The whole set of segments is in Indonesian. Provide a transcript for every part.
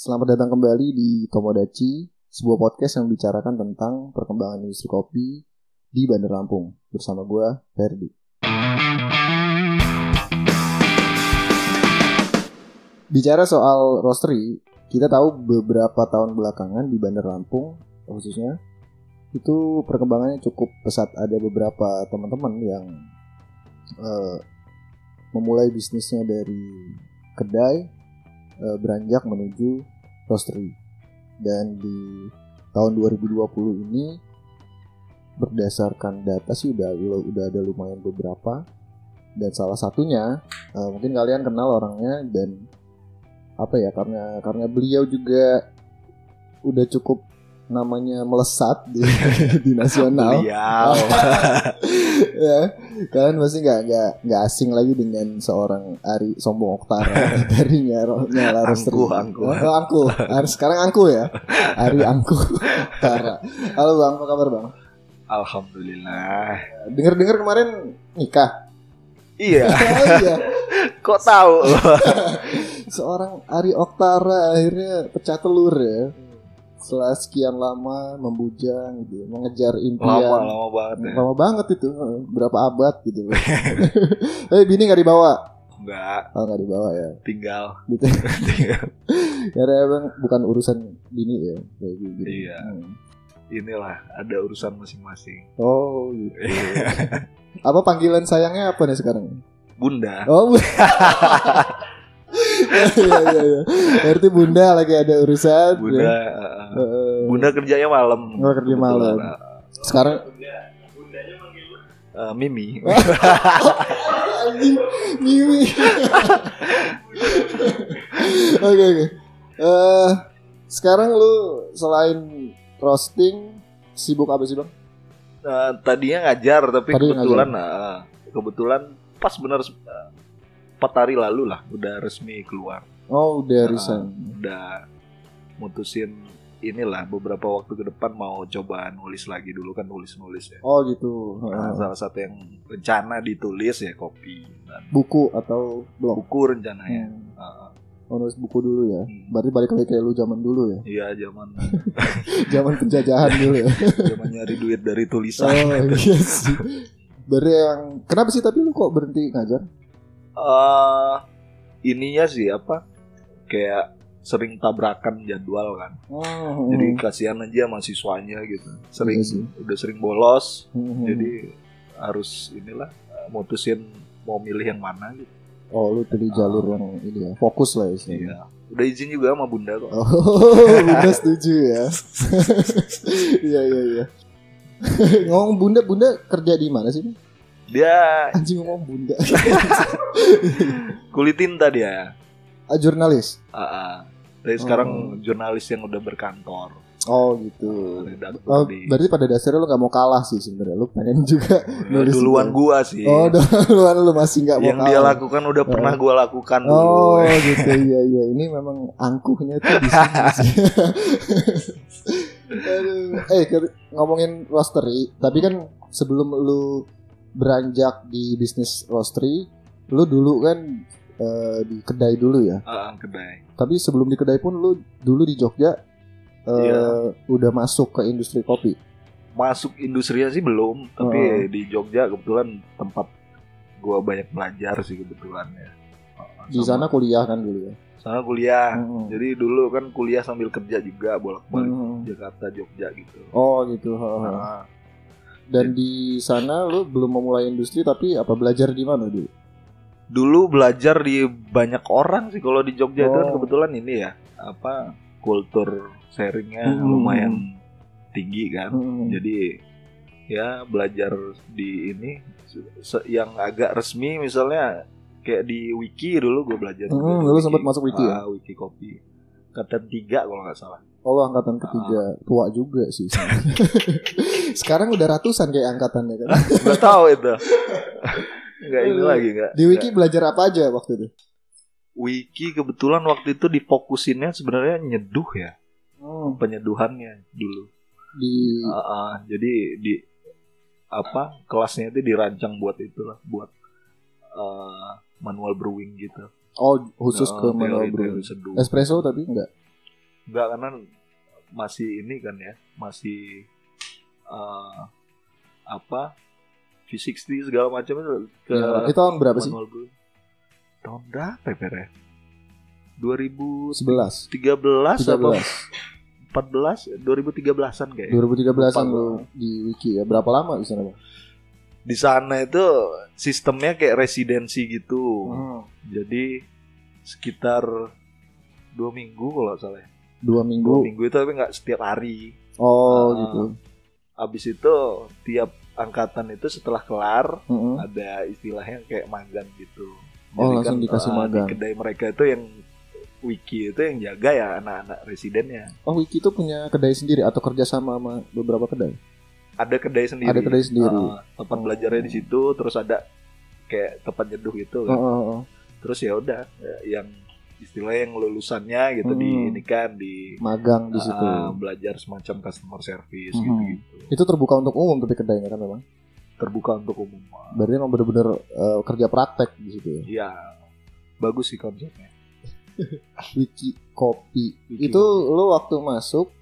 Selamat datang kembali di Tomodachi, sebuah podcast yang membicarakan tentang perkembangan industri kopi di Bandar Lampung. Bersama gue, Ferdi. Bicara soal roastery, kita tahu beberapa tahun belakangan di Bandar Lampung, khususnya, itu perkembangannya cukup pesat. Ada beberapa teman-teman yang eh, memulai bisnisnya dari kedai eh, beranjak menuju roastery. Dan di tahun 2020 ini berdasarkan data sih udah udah ada lumayan beberapa. Dan salah satunya eh, mungkin kalian kenal orangnya dan apa ya karena karena beliau juga udah cukup namanya melesat di, di nasional Beliau. ya kalian pasti nggak nggak nggak asing lagi dengan seorang Ari Sombong Oktara dari Nyaro Nyala. Angku, Angku. oh, Angku Ari sekarang Angku ya Ari Angku Oktara halo bang apa kabar bang Alhamdulillah. dengar dengar kemarin nikah Iya. oh iya Kok tahu? seorang Ari Oktara akhirnya pecah telur ya setelah sekian lama membujang gitu mengejar impian lama lama banget ya. lama banget itu berapa abad gitu eh bini nggak dibawa Enggak, oh nggak dibawa ya tinggal. gitu tinggal. karena emang bukan urusan bini ya kayak gitu Iya. Hmm. Inilah ada urusan masing-masing. oh gitu apa panggilan sayangnya apa nih sekarang Bunda. oh bu- iya iya iya berarti bunda lagi ada urusan Bunda. ya. uh, Eh, Bunda kerjanya malam. Oh, kerja malam. uh, sekarang uh, Mimi. Anjing, Mimi. Oke oke. Eh, sekarang lu selain roasting sibuk apa sih bang? Uh, tadinya ngajar tapi Tadi kebetulan uh, kebetulan pas benar uh, empat hari lalu lah udah resmi keluar. Oh udah Ah. resign. udah mutusin inilah beberapa waktu ke depan mau coba nulis lagi dulu kan nulis nulis ya Oh gitu. Nah, salah satu yang rencana ditulis ya kopi dan Buku atau blog? buku rencananya Hmm. Ah, Oh nulis buku dulu ya. Hmm. Berarti balik lagi kayak lu zaman dulu ya. iya zaman Zaman penjajahan dulu ya. zaman nyari duit dari Oh tulisan iya sih. Berarti yang kenapa sih tapi lu kok berhenti ngajar? Eh, ininya sih apa kayak sering tabrakan jadwal kan Oh, jadi kasihan aja mahasiswanya gitu sering Iya udah sering bolos hmm. jadi harus inilah eh, mutusin mau milih yang mana gitu Oh lu pilih jalur yang ini ya. Fokus lah istilahnya. Iya. Udah izin juga sama bunda kok. Oh, bunda setuju ya. Iya iya iya. ngomong bunda, bunda kerja di mana sih? Dia Anjing ngomong bunda. kulit tinta dia. ah, jurnalis. Ah, ah. Tapi Oh. sekarang jurnalis yang udah berkantor. Oh gitu. Oh, di. berarti pada dasarnya lu gak mau kalah sih sebenarnya. Lu pengen juga. nulis duluan juga. gua sih. Oh, duluan lu masih gak mau yang kalah. dia lakukan udah pernah gua lakukan dulu. Oh gitu iya iya ini memang angkuhnya tuh di sini. Eh ngomongin roastery, tapi kan sebelum lu beranjak di bisnis roastery, lu dulu kan eh, di kedai dulu ya. Ah, kedai. Tapi sebelum di kedai pun lu dulu di Jogja eh, Iya. udah masuk ke industri kopi. Masuk industrinya sih belum, tapi Oh. di Jogja kebetulan tempat gua banyak belajar sih kebetulan ya. Di sana kuliah kan dulu ya. sana kuliah. Mm-mm. Jadi dulu kan kuliah sambil kerja juga bolak-balik Mm-mm. Jakarta Jogja gitu. Oh gitu. Nah, Dan di sana lu belum memulai industri tapi apa belajar di mana dulu? Dulu belajar di banyak orang sih kalau di Jogja itu kan Oh. kebetulan ini ya apa kultur sharingnya Hmm. lumayan tinggi kan Hmm. jadi ya belajar di ini yang agak resmi misalnya kayak di wiki dulu gue belajar Hmm, dulu wiki. sempat masuk wiki ya? Ah, wiki kopi katan tiga kalau nggak salah Oh angkatan ketiga tua juga sih. Sekarang udah ratusan kayak angkatannya kan. nggak tahu itu nggak ini lagi nggak Di wiki belajar apa aja waktu itu? wiki kebetulan waktu itu difokusinnya sebenarnya nyeduh ya Oh, penyeduhannya dulu di Ah, ah, jadi di apa kelasnya itu dirancang buat itulah buat eh, manual brewing gitu. oh khusus ke manual brewing. seduh. Espresso tapi enggak. Enggak karena masih ini kan ya, masih eh, apa V60 segala macam itu ke Ya, itu tahun berapa sih? brewing. Tahun berapa ya Pere? 2013 11 atau 13 14 2013-an kayaknya. 2013an Lupa lu di wiki ya berapa lama di sana bang? Di sana itu sistemnya kayak residensi gitu. Hmm. Jadi sekitar dua minggu kalau salah. ya. dua Dua minggu minggu itu tapi nggak setiap hari. oh Ah. gitu Abis itu tiap angkatan itu setelah kelar Mm-mm. ada istilahnya kayak magang gitu. Oh, langsung dikasih eh, magang. Di kedai mereka itu yang wiki itu yang jaga ya anak-anak residennya. oh wiki itu punya kedai sendiri atau kerjasama sama beberapa kedai Ada kedai sendiri. ada kedai sendiri Eh, tempat belajarnya di situ terus ada kayak tempat nyeduh gitu oh, kan. oh, oh. Terus ya udah eh, yang istilahnya yang lulusannya gitu di Hmm. ini kan di magang di situ ah, belajar semacam customer service Mhm. gitu-gitu. itu terbuka untuk umum tapi kedainya kan memang Terbuka untuk umum. berarti emang bener-bener eh, kerja praktek di situ ya Iya. Bagus sih konsepnya. wiki kopi Wiki itu lo waktu masuk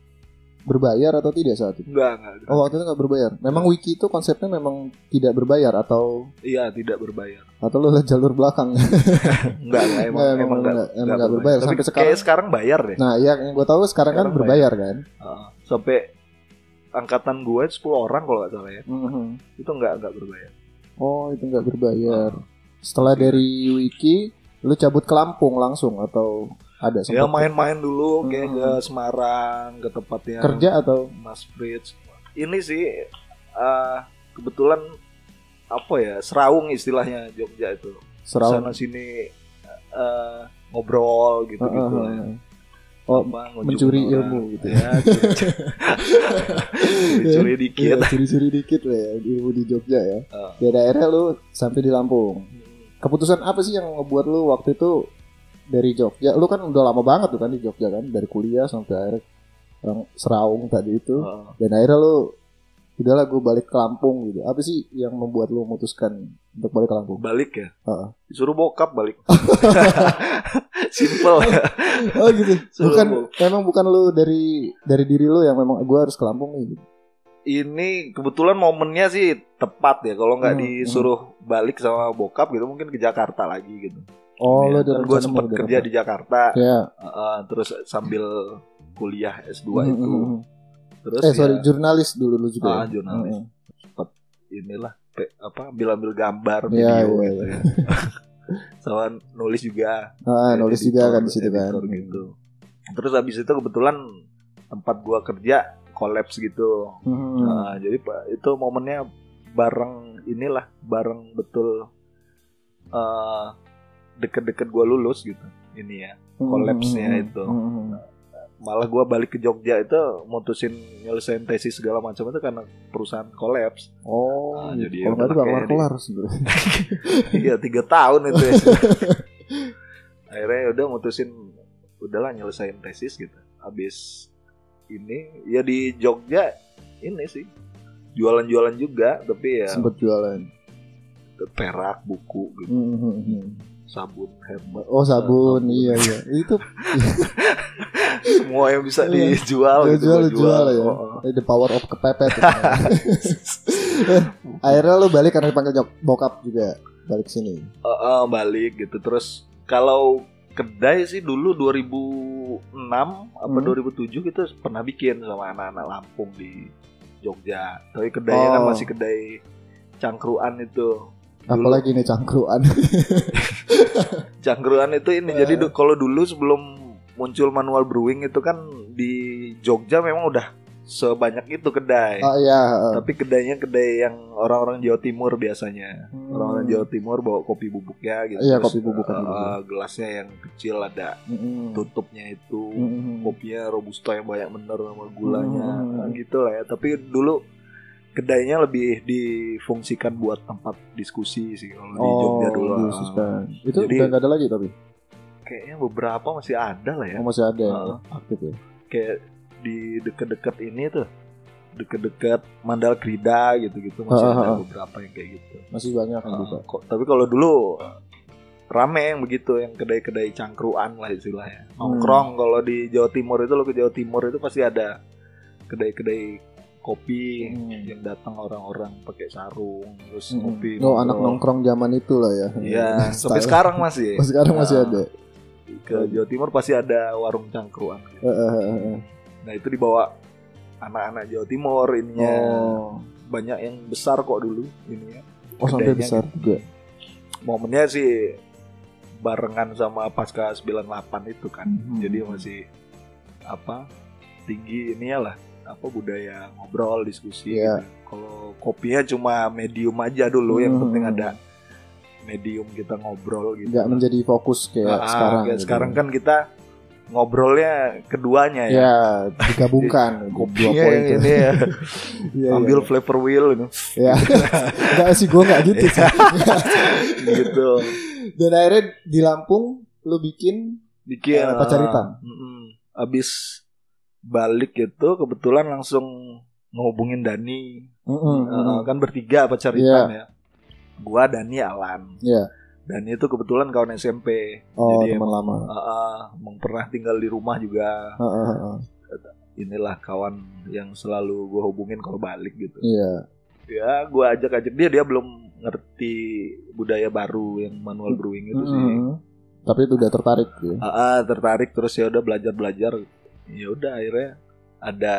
berbayar atau tidak saat itu Enggak, enggak. oh waktu itu nggak berbayar memang wiki itu konsepnya memang tidak berbayar atau Iya, tidak berbayar. atau lo jalur belakang Enggak, enggak emang Nggak, emang enggak, nggak- emang nggak berbayar. Tapi Sampai kayak sekarang- sekarang bayar deh. nah ya yang gue tahu sekarang kan Sekarang berbayar kan Heeh. sampai angkatan gue 10 orang kalau nggak salah ya. Mhm. Itu enggak enggak berbayar. oh itu nggak berbayar setelah dari wiki lu cabut ke Lampung langsung atau ada Ya main-main dulu kayak Hmm. ke Semarang, ke tempatnya kerja atau Mas Fritz. Ini sih eh, kebetulan apa ya seraung istilahnya Jogja itu. serawat Sana sini eh, ngobrol gitu gitu lah ya. oh Apa, ngunjungin mencuri orang. ilmu gitu ya. ya. curi- dikit. Iya, curi-curi dikit lah ya ilmu di Jogja ya Ah. di daerah lu sampai di Lampung keputusan apa sih yang ngebuat lu waktu itu dari Jogja lu kan udah lama banget tuh kan di Jogja kan dari kuliah sampai akhirnya orang Seraung tadi itu Heeh. dan akhirnya lu udahlah gue balik ke Lampung gitu apa sih yang membuat lu memutuskan untuk balik ke Lampung balik ya. Heeh. Disuruh bokap balik. Simple. oh gitu Suruh bukan bok- emang bukan lu dari dari diri lu yang memang gue harus ke Lampung gitu. Ini kebetulan momennya sih tepat ya. Kalau nggak Hmm, disuruh balik sama bokap gitu mungkin ke Jakarta lagi gitu. Oh lu Ya, kan gue sempat kerja di Jakarta. ya Heeh, terus sambil kuliah S2 Hmm, itu. hmm, hmm. Terus eh sorry ya, jurnalis dulu lu juga Ah, ya? jurnalis. Mm-mm. inilah pe- apa ambil-ambil gambar Iya, video iya, gitu ya. sama nulis juga ah nulis juga editor- kan di situ kan gitu terus habis itu kebetulan tempat gua kerja kolaps gitu Hmm. Nah, jadi pak itu momennya bareng inilah bareng betul eh deket-deket gua lulus gitu ini ya collapse-nya Hmm, itu. hmm, hmm. malah gua balik ke Jogja itu mutusin nyelesain tesis segala macam itu karena perusahaan kolaps Oh, Ah, gitu. jadi kalau nggak kelar kelar sebenarnya. iya tiga tahun itu ya akhirnya ya udah mutusin udahlah nyelesain tesis gitu habis ini ya di Jogja ini sih jualan-jualan juga tapi ya Sempet jualan. perak buku gitu Hmm, hmm, hmm. Sabun herbal Oh sabun, iya iya. Itu semua yang bisa Iya. dijual gitu jual gua jual, ya. Oh, oh. Eh, The power of kepepet. Akhirnya lu balik karena dipanggil bokap juga balik sini. Eh, eh, balik gitu terus kalau kedai sih dulu 2006 apa Hmm. 2007 kita pernah bikin sama anak-anak Lampung di Jogja tapi kedainya kan Oh. masih kedai cangkruan itu Apalagi nih cangkruan. cangkruan itu ini Eh. jadi du- kalau dulu sebelum muncul manual brewing itu kan di Jogja memang udah sebanyak itu kedai Oh iya. eh. tapi kedainya kedai yang orang-orang Jawa Timur biasanya Hmm. orang-orang Jawa Timur bawa kopi bubuknya gitu Iya, Terus, kopi eh, gitu. eh, gelasnya yang kecil ada Mm-mm. tutupnya itu Mm-mm. kopinya robusta yang banyak bener sama gulanya Hmm. Nah, gitu lah ya tapi dulu kedainya lebih difungsikan buat tempat diskusi sih kalau di Jogja dulu dikhususkan. Itu Jadi- udah nggak ada lagi tapi. kayaknya beberapa masih ada lah ya Oh, masih ada Heeh. aktif ya. kayak di deket-deket ini tuh deket-deket Mandal Krida gitu-gitu masih Ah, ah, ada beberapa yang kayak gitu Masih banyak yang buka. kok- tapi kalau dulu rame yang begitu yang kedai-kedai cangkruan lah istilahnya Hmm. nongkrong kalau di Jawa Timur itu lo ke Jawa Timur itu pasti ada kedai-kedai kopi Hmm. yang datang orang-orang pakai sarung terus Mm-mm. ngopi Oh anak nongkrong zaman itu lah ya. Iya, sampai sekarang masih. Oh, sekarang masih Nah, ada. Ke Jawa Timur pasti ada warung cangkruan. Eh. Nah itu dibawa anak-anak Jawa Timur ininya Oh, banyak yang besar kok dulu ininya. oh sampai besar juga. Momennya sih barengan sama pasca 98 itu kan. Mhm. Jadi masih apa tinggi ininya lah apa budaya ngobrol diskusi. Iya. gitu. Kalau kopinya cuma medium aja dulu, yang Mhm. penting ada medium kita ngobrol gitu. Nggak menjadi fokus kayak Ah, sekarang. kayak gitu. sekarang kan kita ngobrolnya keduanya ya. Ya, digabungkan dua Kopinya poin yang tuh. ini ya. Iya, ambil iya. flavor wheel gitu. Ya. Enggak sih gue enggak gitu sih. gitu. Dan akhirnya di Lampung lu bikin Bikin Eh, pacar hitam? mm-mm. Abis balik itu kebetulan langsung ngehubungin Dani. Mm-mm, Eh, mm-mm. kan bertiga pacar Iya. hitam ya. Gua Dani Alan. Iya. Dani itu kebetulan kawan SMP. Oh, Jadi teman emang, lama. eh, emang pernah tinggal di rumah juga. Heeh, heeh. Inilah kawan yang selalu gue hubungin kalau balik gitu. Iya. ya gue ajak-ajak dia dia belum ngerti budaya baru yang manual brewing itu sih Mm-mm. Tapi itu udah tertarik gitu. Ah, ah, tertarik terus ya udah belajar belajar ya udah akhirnya ada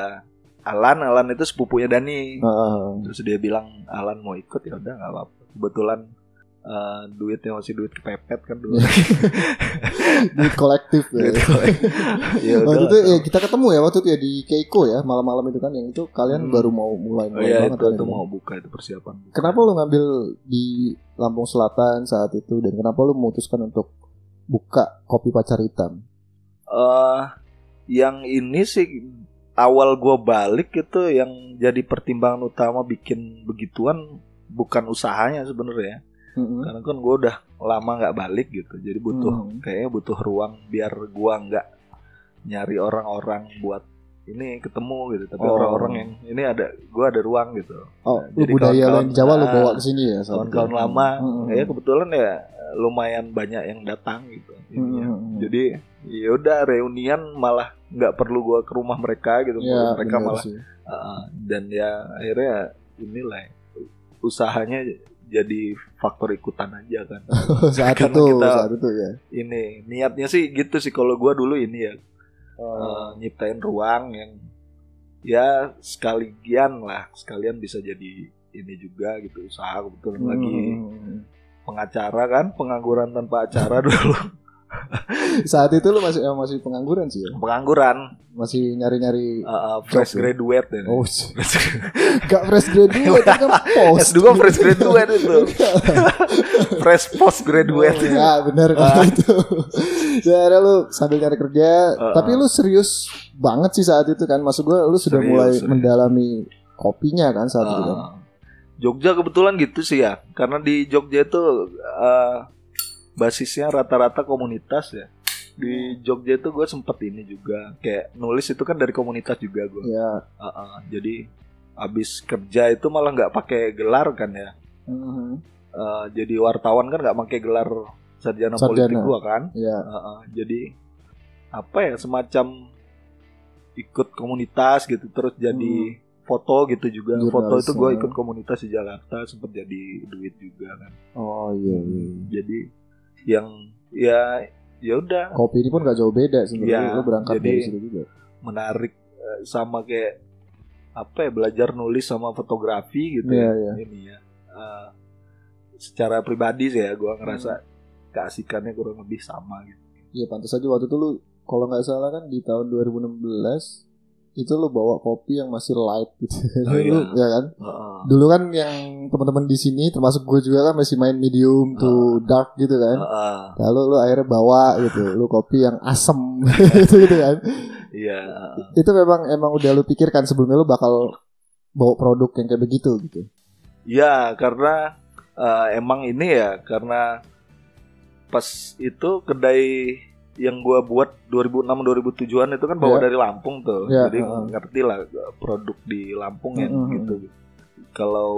Alan Alan itu sepupunya Dani. Heeh. terus dia bilang Alan mau ikut? Ya udah nggak apa-apa. Kebetulan eh, duitnya masih duit kepepet kan dulu. Di kolektif ya. Duit ya Waktu itu ya, kita ketemu ya waktu itu ya di Keiko ya malam-malam itu kan yang itu kalian Hmm. baru mau mulai oh, mulai ya banget itu, kan itu. mau buka itu persiapan. Kenapa lu ngambil di Lampung Selatan saat itu? Dan kenapa lu memutuskan untuk buka kopi pacar hitam? eh yang ini sih awal gua balik itu yang jadi pertimbangan utama bikin begituan bukan usahanya sebenarnya Mm-mm. karena kan gua udah lama nggak balik gitu jadi butuh Hmm. kayaknya butuh ruang biar gua nggak nyari orang-orang buat ini ketemu gitu tapi Oh. orang-orang yang ini ada gua ada ruang gitu Oh, Nah, jadi budaya kawan-kawan- lain Jawa lu bawa ke sini ya? kawan-kawan lama Mm-mm. ya kebetulan ya lumayan banyak yang datang gitu. Mm-mm. Jadi ya udah reunian malah nggak perlu gua ke rumah mereka gitu. Ya, mereka malah sih. uh, dan ya akhirnya inilah usahanya jadi faktor ikutan aja kan. saat Karena itu, kita- saat itu ya. ini niatnya sih gitu sih kalau gua dulu ini ya Oh. Uh, nyiptain ruang yang ya sekalian lah sekalian bisa jadi ini juga gitu usaha kebetulan lagi Hmm. pengacara kan pengangguran tanpa acara dulu Saat itu lu masih eh, masih pengangguran sih ya? pengangguran Masih nyari-nyari uh, uh, fresh Job ya? graduate ya. Oh, gak fresh graduate kan post. S2 fresh graduate itu. fresh post graduate. Oh, ya bener kalau Ah. itu. Jadi lu sambil nyari kerja, Uh-uh. tapi lu serius banget sih saat itu kan. Maksud gua lu sudah Serius, mulai serius. mendalami kopinya kan saat itu kan. Uh, Jogja kebetulan gitu sih ya. Karena di Jogja itu uh, basisnya rata-rata komunitas ya. Di Jogja itu gue sempet ini juga kayak nulis itu kan dari komunitas juga gue. Ya. jadi abis kerja itu malah nggak pakai gelar kan ya. Mhm. Uh, jadi wartawan kan nggak pakai gelar sarjana, Sarjana. politik gua kan. Ya. Uh-uh, jadi apa ya semacam ikut komunitas gitu terus jadi foto gitu juga Jurnalis, foto itu gue ikut komunitas di Jakarta sempat jadi duit juga kan Oh iya iya. jadi yang ya ya udah Kopi ini pun gak jauh beda sebenarnya. Lu berangkat jadi- dari situ juga. menarik eh, sama kayak apa ya belajar nulis sama fotografi gitu Iya, ya iya. ini ya Uh, secara pribadi sih ya gue Hmm. ngerasa keasikannya kurang lebih sama gitu Iya pantas aja waktu itu lu kalau nggak salah kan di tahun 2016 itu lu bawa kopi yang masih light gitu. Oh, iya. Lu, ya kan? Heeh. Dulu kan yang teman-teman di sini termasuk gue juga kan masih main medium to dark gitu kan. Heeh. Lalu lu akhirnya bawa gitu, lu kopi yang asem gitu gitu kan. iya Itu memang emang udah lu pikirkan sebelumnya lu bakal bawa produk yang kayak begitu gitu. Ya karena eh, emang ini ya karena pas itu kedai yang gua buat 2006 2007an itu kan bawa Ya. dari Lampung tuh. Ya, Jadi heeh. ngerti lah produk di Lampung yang Mm-mm. gitu. Kalau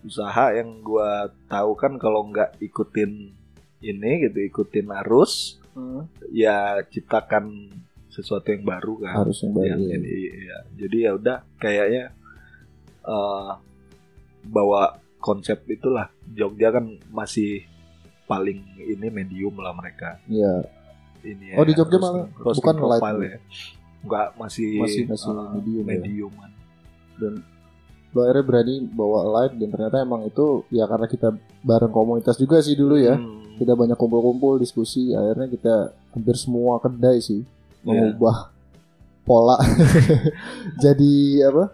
usaha yang gua tahu kan kalau nggak ikutin ini gitu ikutin arus Hmm. ya ciptakan sesuatu yang baru kan Harus yang baru. Yang ya. ini, ya. jadi ya udah kayaknya eh bawa konsep itulah Jogja kan masih paling ini medium lah mereka Iya. Ini Oh, di Jogja malah bukan light ya? ya enggak masih Masih- masih eh, medium ya? mediuman Lo akhirnya berani bawa light dan ternyata emang itu ya karena kita bareng komunitas juga sih dulu ya. Hmm, Kita banyak kumpul-kumpul diskusi, akhirnya kita hampir semua kedai sih Iya. mengubah pola jadi apa?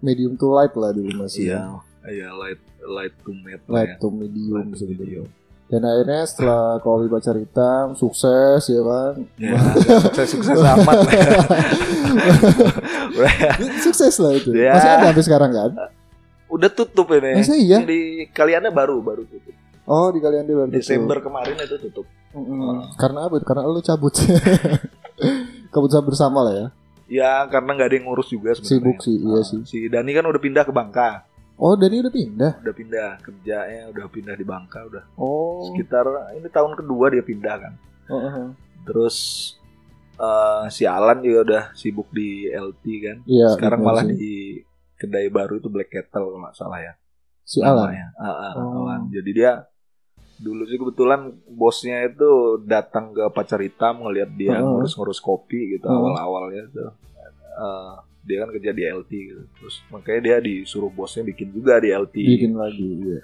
Medium to light lah dulu masih. iya iya light light to lah Light ya. to medium Light to medium. Dan akhirnya setelah Kopi Pacar Hitam sukses ya kan. ya sukses sukses amat sukses lah itu. Ya. Masih ada sampai sekarang kan? udah tutup ini Masa iya? di kaliannya baru baru tutup Oh di kalian dulu. Desember kemarin itu tutup Mm-mm. Karena apa? Karena lu cabut. Keputusan bersama lah ya. ya karena nggak ada yang ngurus juga sebenarnya Sibuk sih, iya Ah, sih. si Dani kan udah pindah ke Bangka Oh, Dani udah pindah. udah pindah kerjanya udah pindah di Bangka udah Oh. sekitar ini tahun kedua dia pindah kan Oh, oh. terus eh, si Alan juga udah sibuk di LT kan Iya. sekarang malah sih. di kedai baru itu Black Kettle kalau nggak salah ya si Alan. namanya. Ah, ah, Oh. Alan. Jadi dia dulu sih kebetulan bosnya itu datang ke pacar hitam ngelihat dia ngurus-ngurus kopi gitu Oh. awal-awalnya tuh. Eh, dia kan kerja di LT gitu. Terus makanya dia disuruh bosnya bikin juga di LT. Bikin lagi. Iya.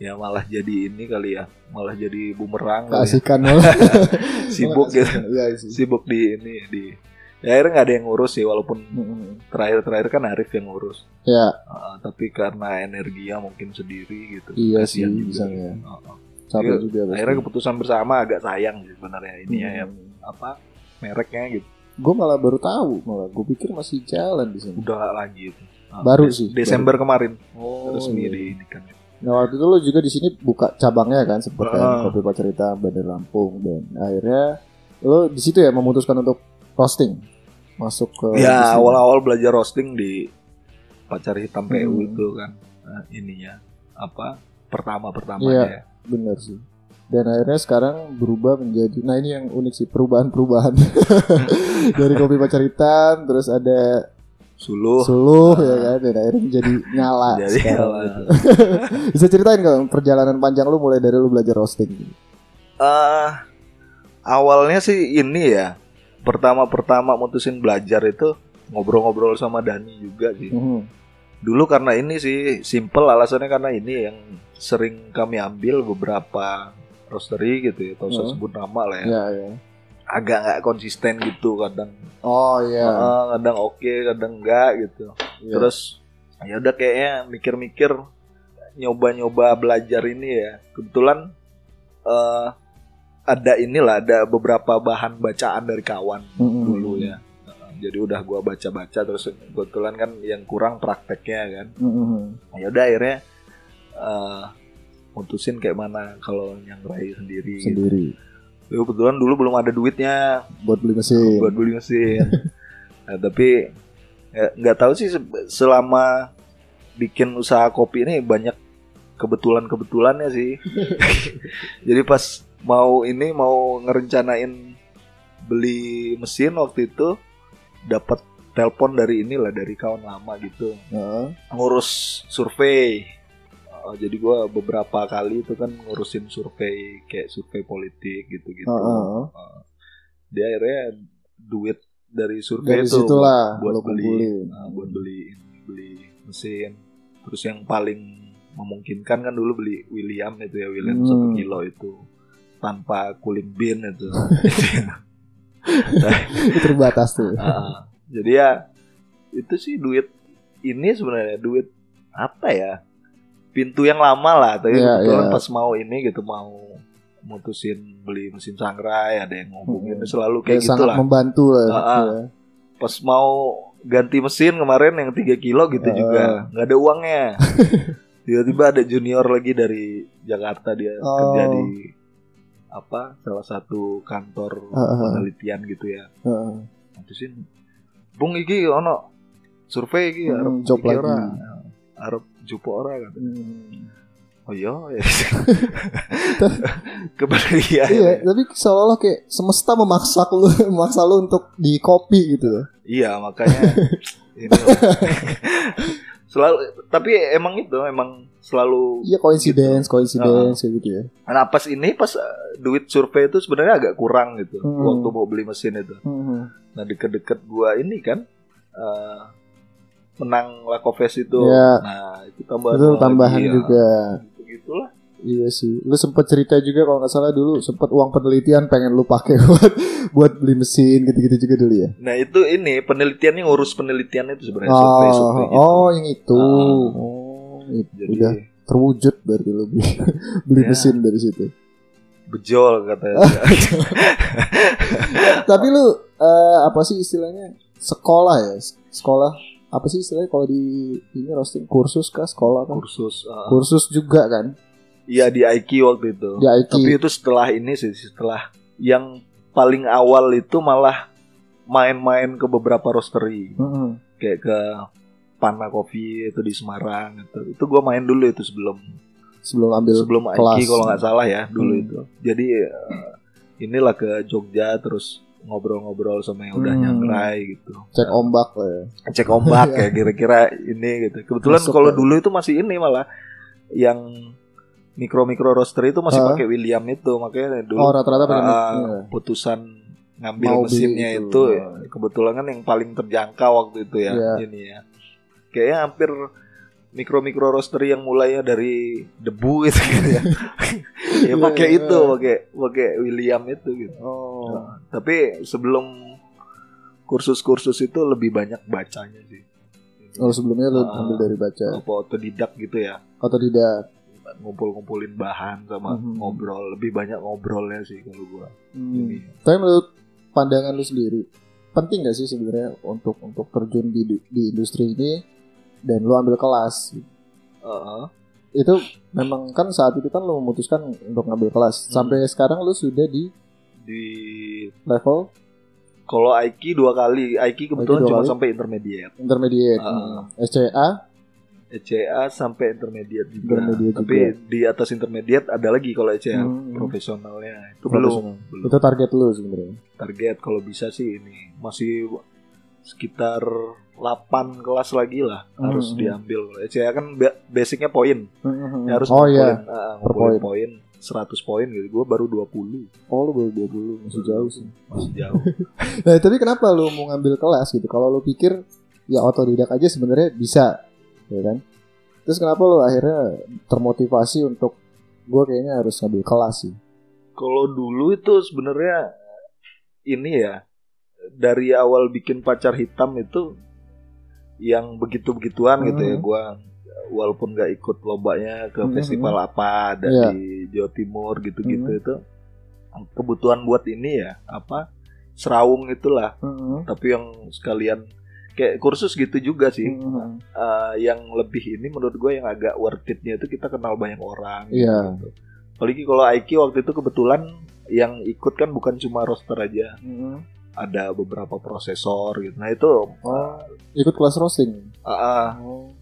Ya malah jadi ini kali ya, malah jadi bumerang ya. Malah. Sibuk gitu. Sih. Sibuk di ini di ya akhirnya nggak ada yang ngurus sih walaupun terakhir-terakhir kan Arif yang ngurus. Ya, Ah, tapi karena energinya mungkin sendiri gitu. Iya sih, juga. bisa ya. Ah, ah. capek Iya, juga pasti. akhirnya keputusan bersama agak sayang sih sebenarnya ini ya, ya Hmm. apa mereknya gitu Gue malah baru tahu malah. Gue pikir masih jalan di sini. udah lagi itu Ah, Baru sih, Desember kemarin Oh, resmi iya. di ini kan Nah waktu itu lo juga di sini buka cabangnya kan seperti Ah. kopi pacar hitam Bandar Lampung dan akhirnya lo di situ ya memutuskan untuk roasting masuk ke ya awal-awal belajar roasting di pacar hitam PU Hmm. itu kan eh, ininya apa pertama Iya. pertamanya ya. bener sih dan akhirnya sekarang berubah menjadi nah ini yang unik sih perubahan-perubahan dari kopi pacar hitam terus ada suluh suluh ya kan dan akhirnya menjadi nyala Jadi sekarang nyala. gitu. bisa ceritain kalau perjalanan panjang lu mulai dari lu belajar roasting. Eh, awalnya sih ini ya pertama-pertama mutusin belajar itu ngobrol-ngobrol sama Dani juga sih Mhm. Dulu karena ini sih simple alasannya karena ini yang sering kami ambil beberapa roastery gitu ya, atau usah Hmm. sebut nama lah ya. ya ya Agak nggak konsisten gitu kadang. oh iya Eh, kadang oke, kadang enggak gitu. Iya. Terus ya udah kayaknya mikir-mikir nyoba-nyoba belajar ini ya. Kebetulan eh ada inilah ada beberapa bahan bacaan dari kawan Mhm. dulu ya. Eh, Jadi udah gua baca-baca terus kebetulan kan yang kurang prakteknya kan. Mhm. ya udah akhirnya eh mutusin kayak mana kalau nyangrai sendiri gitu. sendiri Ya, kebetulan dulu belum ada duitnya buat beli mesin buat beli mesin Nah, tapi ya, nggak tahu sih se- selama bikin usaha kopi ini banyak kebetulan-kebetulannya sih jadi pas mau ini mau ngerencanain beli mesin waktu itu dapat telepon dari inilah dari kawan lama gitu Heeh. ngurus survei. Uh, jadi gua beberapa kali itu kan ngurusin survei kayak survei politik gitu-gitu. Heeh. Dia akhirnya duit dari survei dari itu situlah buat, beli kumpulin uh, buat beli beli mesin. Terus yang paling memungkinkan kan dulu beli William itu ya William Hmm. satu kilo itu tanpa cooling bin itu. terbatas tuh Ah, jadi ya itu sih duit ini sebenarnya duit apa ya pintu yang lama lah tapi Iya, kebetulan iya. pas mau ini gitu mau mutusin beli mesin sangrai ada yang ngomongin Hmm. selalu kayak kayak gitu sangat lah membantu lah Ah, ah. ya. pas mau ganti mesin kemarin yang 3 kilo gitu Ah. juga nggak ada uangnya tiba-tiba ada junior lagi dari Jakarta dia Oh. kerja di apa salah satu kantor Ah, ah. penelitian gitu ya Heeh. mutusin bung iki ono survei iki Hmm, arep job lagi. arep jupo ora kan Hmm. Oh iya, ya. Iya, tapi seolah-olah kayak semesta memaksa lu, memaksa lu untuk di copy gitu. Iya, makanya ini selalu tapi emang itu emang selalu Iya, coincidence, coincidence kayak gitu ya. nah pas ini pas uh, duit survei itu sebenarnya agak kurang gitu Hmm. waktu mau beli mesin itu Mhm. nah deket-deket gua ini kan uh, menang Lakoves itu Iya. nah itu tambahan Itu lagi, tambahan ya. juga. gitu gitulah Iya sih. Lu sempet cerita juga kalau nggak salah dulu sempet uang penelitian pengen lu pakai buat buat beli mesin gitu-gitu juga dulu ya. nah itu ini penelitiannya ngurus penelitian itu sebenarnya Oh, survei gitu. oh yang itu. Ah. Oh, itu jadi udah terwujud berarti lu beli, beli Ya. mesin dari situ. bejol katanya Tapi lu eh, apa sih istilahnya sekolah ya? Sekolah apa sih istilahnya kalau di ini roasting kursus kah sekolah kan? kursus uh, Kursus juga kan Iya di IQ waktu itu di IT. Tapi itu setelah ini sih, setelah yang paling awal itu malah main-main ke beberapa roastery, Mm-mm. kayak ke Pana Coffee itu di Semarang itu. Itu gue main dulu itu sebelum Sebelum ambil sebelum kelas. IQ kalau nggak salah ya dulu Hmm. itu. Jadi eh, inilah ke Jogja terus ngobrol-ngobrol sama yang udah Hmm. nyangrai gitu. cek ombak lah ya. Cek ombak kayak kira-kira ini gitu. Kebetulan kalau ya. dulu itu masih ini malah yang mikro-mikro roastery itu masih pakai William itu makanya dulu Oh rata-rata pakai Ah, iya. putusan ngambil Mau mesinnya itu. itu, kebetulan kan yang paling terjangkau waktu itu ya Iya. ini ya kayaknya hampir mikro mikro roastery yang mulainya dari debu itu gitu ya ya pakai Iya, itu iya. pakai pakai William itu gitu Oh. Nah, tapi sebelum kursus-kursus itu lebih banyak bacanya sih Oh sebelumnya lu Ah. ambil dari baca apa otodidak gitu ya atau tidak? ngumpul-ngumpulin bahan sama Mhm. ngobrol lebih banyak ngobrolnya sih kalau gua Hmm. Tapi menurut pandangan lu sendiri, penting gak sih sebenarnya untuk untuk terjun di di industri ini dan lu ambil kelas? Heeh. Itu memang kan saat itu kan lu memutuskan untuk ngambil kelas. Hmm. Sampai sekarang lu sudah di di level Kalau Aiki dua kali, Aiki kebetulan Aiki dua cuma kali? sampai intermediate. intermediate, Ah. Hmm. SCA, ECA sampai intermediate juga. Intermediate Tapi juga. di atas intermediate ada lagi kalau ECA Hmm. profesionalnya. Itu Profesional. belum, belum. itu target lu sebenarnya. Target kalau bisa sih ini masih sekitar 8 kelas lagi lah harus Hmm. diambil. ECA kan ba- basicnya poin. Ya, harus oh iya, ngumpulin, ah, Per ngumpulin poin. poin 100 poin gitu. Gue baru 20 oh lu baru 20 masih jauh sih. masih jauh. Nah, tapi kenapa lu mau ngambil kelas gitu? Kalau lu pikir ya otodidak aja sebenarnya bisa, ya kan? Terus kenapa lu akhirnya termotivasi untuk gue kayaknya harus ngambil kelas sih? Kalau dulu itu sebenarnya ini ya dari awal bikin pacar hitam itu yang begitu-begituan gitu ya Hmm. gua walaupun nggak ikut lombanya ke Hmm. festival apa ada Iya. di Jawa Timur gitu-gitu Hmm. itu kebutuhan buat ini ya apa serawung itulah Hmm. tapi yang sekalian kayak kursus gitu juga sih Hmm. Eh, yang lebih ini menurut gue yang agak worth it-nya itu kita kenal banyak orang Iya. gitu. Apalagi kalau Aiki waktu itu kebetulan yang ikut kan bukan cuma roster aja, Hmm. Ada beberapa prosesor gitu. Nah itu Oh, ikut kelas roasting. ah, Oh.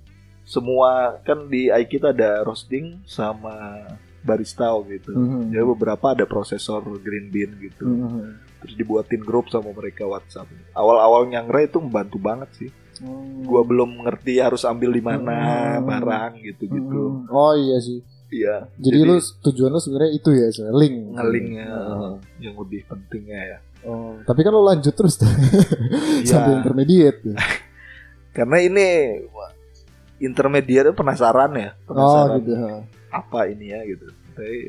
semua kan di Aiki itu ada roasting sama barista gitu. Hmm. Jadi beberapa ada prosesor green bean gitu. Hmm. Terus dibuatin grup sama mereka WhatsApp. Awal-awal nyangre itu membantu banget sih. Oh. Gua belum ngerti harus ambil di mana Hmm. barang gitu-gitu. Hmm. Oh iya sih. Iya. Jadi, lu tujuan lu sebenarnya itu ya, sebenarnya link. ngelinknya Hmm. yang lebih pentingnya ya. Oh, tapi kan lu lanjut terus tuh. Iya. sampai intermediate. tuh. Karena ini intermediate penasaran ya, Oh penasaran gitu. ha. apa ini ya gitu. Tapi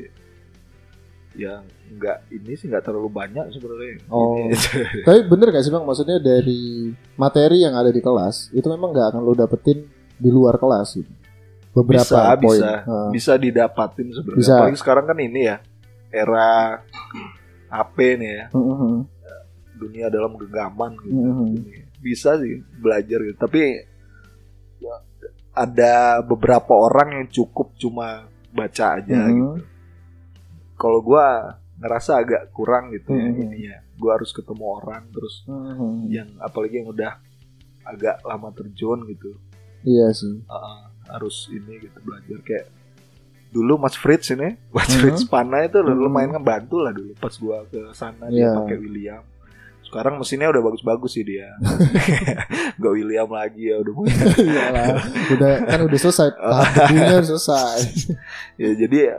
yang enggak ini sih nggak terlalu banyak sebenarnya. Oh. Tapi bener gak sih bang? Maksudnya dari materi yang ada di kelas itu memang nggak akan lo dapetin di luar kelas gitu. Beberapa bisa poin. bisa Ha. bisa didapatin sebenarnya. Bisa. Apalagi sekarang kan ini ya era HP nih ya, Mhm. dunia dalam genggaman gitu. Mhm. Ini bisa sih belajar gitu tapi ya, ada beberapa orang yang cukup cuma baca aja Mhm. gitu kalau gua ngerasa agak kurang gitu ya Mhm. ini ya gua harus ketemu orang terus Mhm. yang apalagi yang udah agak lama terjun gitu Iya sih. uh, harus ini gitu belajar kayak dulu Mas Fritz ini Mas Mhm. Fritz Pana itu Mhm. lumayan ngebantu lah dulu pas gua ke sana Iya. dia pakai William sekarang mesinnya udah bagus-bagus sih dia gak William lagi ya udah Iyalah, udah kan udah selesai tahap udah selesai. ya jadi ya,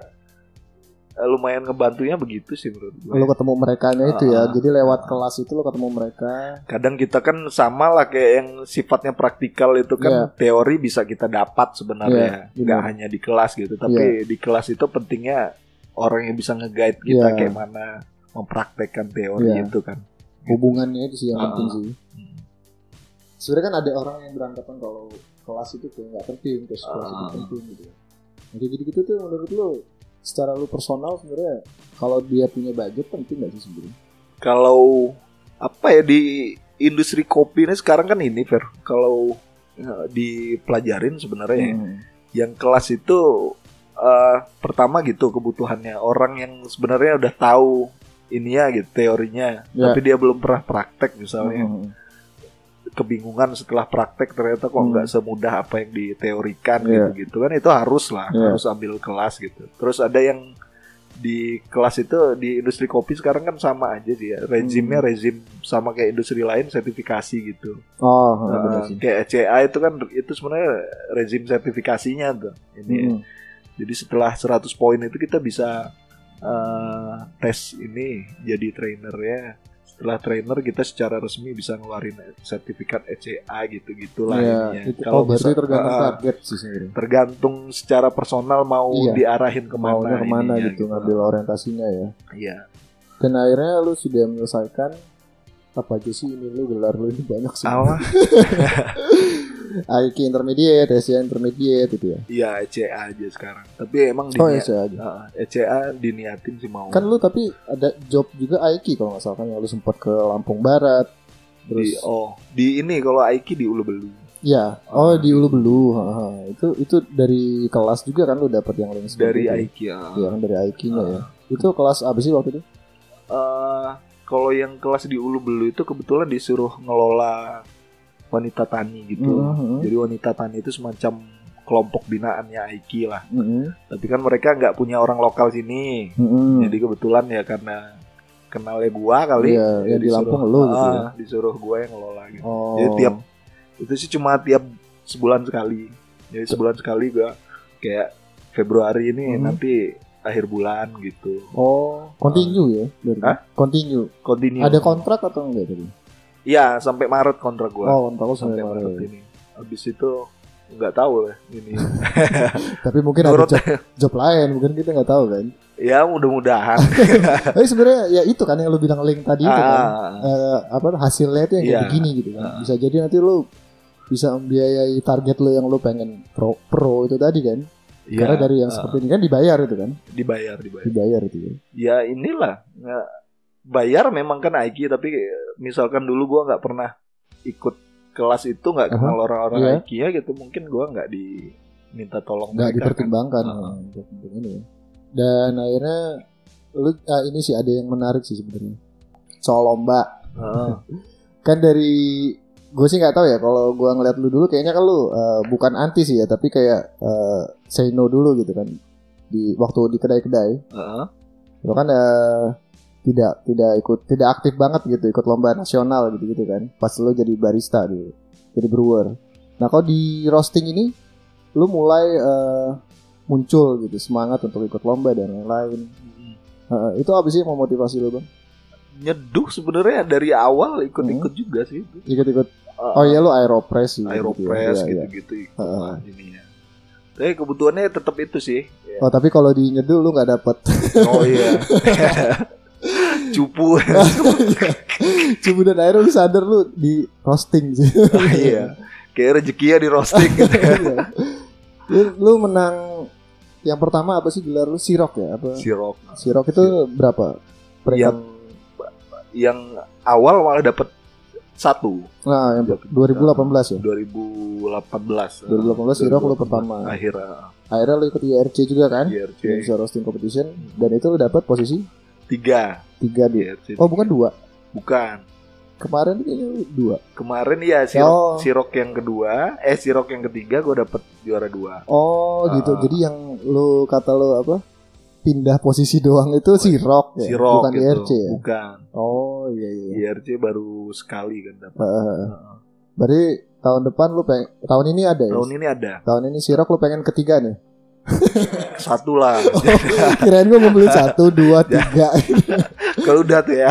lumayan ngebantunya begitu sih menurut gue Lo ketemu mereka itu ya. Jadi lewat kelas itu lo ketemu mereka. kadang kita kan sama lah kayak yang sifatnya praktikal itu kan teori bisa kita dapat sebenarnya Iya, nggak hanya di kelas gitu tapi di kelas itu pentingnya orang yang bisa nge-guide kita Iya. kayak mana mempraktekkan teori Iya. itu kan Hubungannya itu sih yang Ah. penting sih. Sebenarnya kan ada orang yang beranggapan kalau kelas itu kayak nggak penting, terus kelas itu Ah. penting gitu. Kayak gitu-gitu tuh menurut lo secara lu personal sebenarnya kalau dia punya budget penting nggak sih sebenarnya? kalau apa ya di industri kopi ini sekarang kan ini Fer kalau eh, dipelajarin sebenarnya ya, Hmm. yang kelas itu eh, pertama gitu kebutuhannya orang yang sebenarnya udah tahu ini ya gitu teorinya Ya. tapi dia belum pernah praktek misalnya Hmm. Kebingungan setelah praktek ternyata kok Hmm. nggak semudah apa yang diteorikan Iya. gitu gitu kan itu harus lah Iya. harus ambil kelas gitu terus ada yang di kelas itu di industri kopi sekarang kan sama aja dia rezimnya Hmm. rezim sama kayak industri lain sertifikasi gitu Oh, sih. kayak ECA itu kan itu sebenarnya rezim sertifikasinya tuh ini Hmm. jadi setelah 100 poin itu kita bisa eh, tes ini jadi trainernya. Setelah trainer kita secara resmi bisa ngeluarin sertifikat ECA gitu-gitulah Iya, ininya. itu Kalau oh, berarti bisa- tergantung ah, target sih sebenarnya. tergantung secara personal mau Iya. diarahin ke mana Maunya ke mana ininya gitu, ngambil orientasinya ya. Iya. Dan akhirnya lu sudah menyelesaikan apa aja sih ini lu gelar lu ini banyak sih. IQ intermediate, SCA intermediate itu ya. Iya ECA aja sekarang. Tapi emang Oh, diniat- SCA aja. Ah, ECA diniatin sih mau. Kan lu tapi ada job juga IQ kalau nggak salah kan yang lu sempat ke Lampung Barat. Terus di, oh di ini kalau Aiki di Ulu Belu. ya, oh di Ulu Belu. ha, ha. Itu itu dari kelas juga kan lu dapat yang lain Dari itu. Aiki ya. Iya kan dari IQ-nya ya. Itu kelas apa sih waktu itu? eh kalau yang kelas di Ulu Belu itu kebetulan disuruh ngelola wanita tani gitu. Mhm. Jadi wanita tani itu semacam kelompok binaannya Aiki lah. Mhm. Tapi kan mereka nggak punya orang lokal sini. Mhm. Jadi kebetulan ya karena kenalnya gua kali. Iya, ya di Lampung lu gitu ya. ah, Disuruh gua yang ngelola gitu. Oh. Jadi tiap itu sih cuma tiap sebulan sekali. Jadi sebulan sekali gua kayak Februari ini Mhm. nanti akhir bulan gitu. Oh, continue ya? Berarti? Hah? Continue. Continue. Ada kontrak atau enggak tadi? Iya, sampai Maret kontrak gua. Oh, kontrak lu sampai sampai Maret Maret. ini. Habis itu nggak tahu lah ini. Tapi mungkin Menurut ada job, job lain, mungkin kita nggak tahu kan. ya mudah-mudahan. Tapi sebenarnya ya itu kan yang lu bilang link tadi itu kan. Ah, Eh, apa hasilnya itu yang kayak Iya. begini gitu kan. Ah. Bisa jadi nanti lu bisa membiayai target lu yang lu pengen pro pro itu tadi kan. iya, Karena dari yang ah, seperti ini kan dibayar itu kan. dibayar dibayar. Dibayar itu ya. Ya inilah nggak bayar memang kan Aiki tapi misalkan dulu gua nggak pernah ikut kelas itu nggak kenal orang-orang Iya. Aiki ya gitu mungkin gua nggak diminta tolong nggak kan. dipertimbangkan nah, untuk, untuk ini ya. Dan akhirnya lu ah, ini sih ada yang menarik sih sebenarnya. Soal lomba. Ah, kan dari gue sih nggak tahu ya kalau gue ngeliat lu dulu kayaknya kan lu eh, bukan anti sih ya tapi kayak eh, say no dulu gitu kan di waktu di kedai-kedai ah, lo kan eh, tidak tidak ikut tidak aktif banget gitu ikut lomba nasional gitu gitu kan pas lo jadi barista dulu jadi brewer nah kalau di roasting ini lu mulai eh, muncul gitu semangat untuk ikut lomba dan lain-lain Eh, itu apa sih yang memotivasi lo bang nyeduh sebenarnya dari awal ikut-ikut juga sih ikut-ikut Ah, oh iya lu aeropress sih Aeropress iya. gitu-gitu ikut Heeh. lah ininya. Tapi kebutuhannya tetap itu sih. Oh tapi kalau di nyeduh lu nggak dapet Oh iya. Cupu. Cibu dan air lu sadar lu di roasting sih. iya. Kayak rezekinya di roasting gitu. lu, lu menang yang pertama apa sih gelar lu sirok ya? Apa Sirok. sirok itu berapa? Peringkat Yang yang awal malah dapat satu nah yang Dapet- 2018 ya. 2018. 2018 Sirok lu pertama. Akhir ah, Akhirnya lu ikut IRC juga kan? IRC Indonesia Roasting Competition dan itu lu dapat posisi tiga tiga di. IRC Oh bukan dua. bukan kemarin kayaknya dua. Kemarin ya sirok, Oh. sirok yang kedua, eh sirok yang ketiga gue dapet juara dua. Oh gitu. Ah. Jadi yang lu kata lu apa? Pindah posisi doang itu si Rock ya, Sirok bukan gitu. ya. Bukan. Oh iya iya. Di RC baru sekali kan dapet. Heeh. Berarti tahun depan lu pengen tahun ini ada ya? Tahun ini ada Tahun ini si Rock lu pengen ketiga nih. satu lah. Kirain gua mau beli satu, dua, tiga. Kalau udah tuh ya.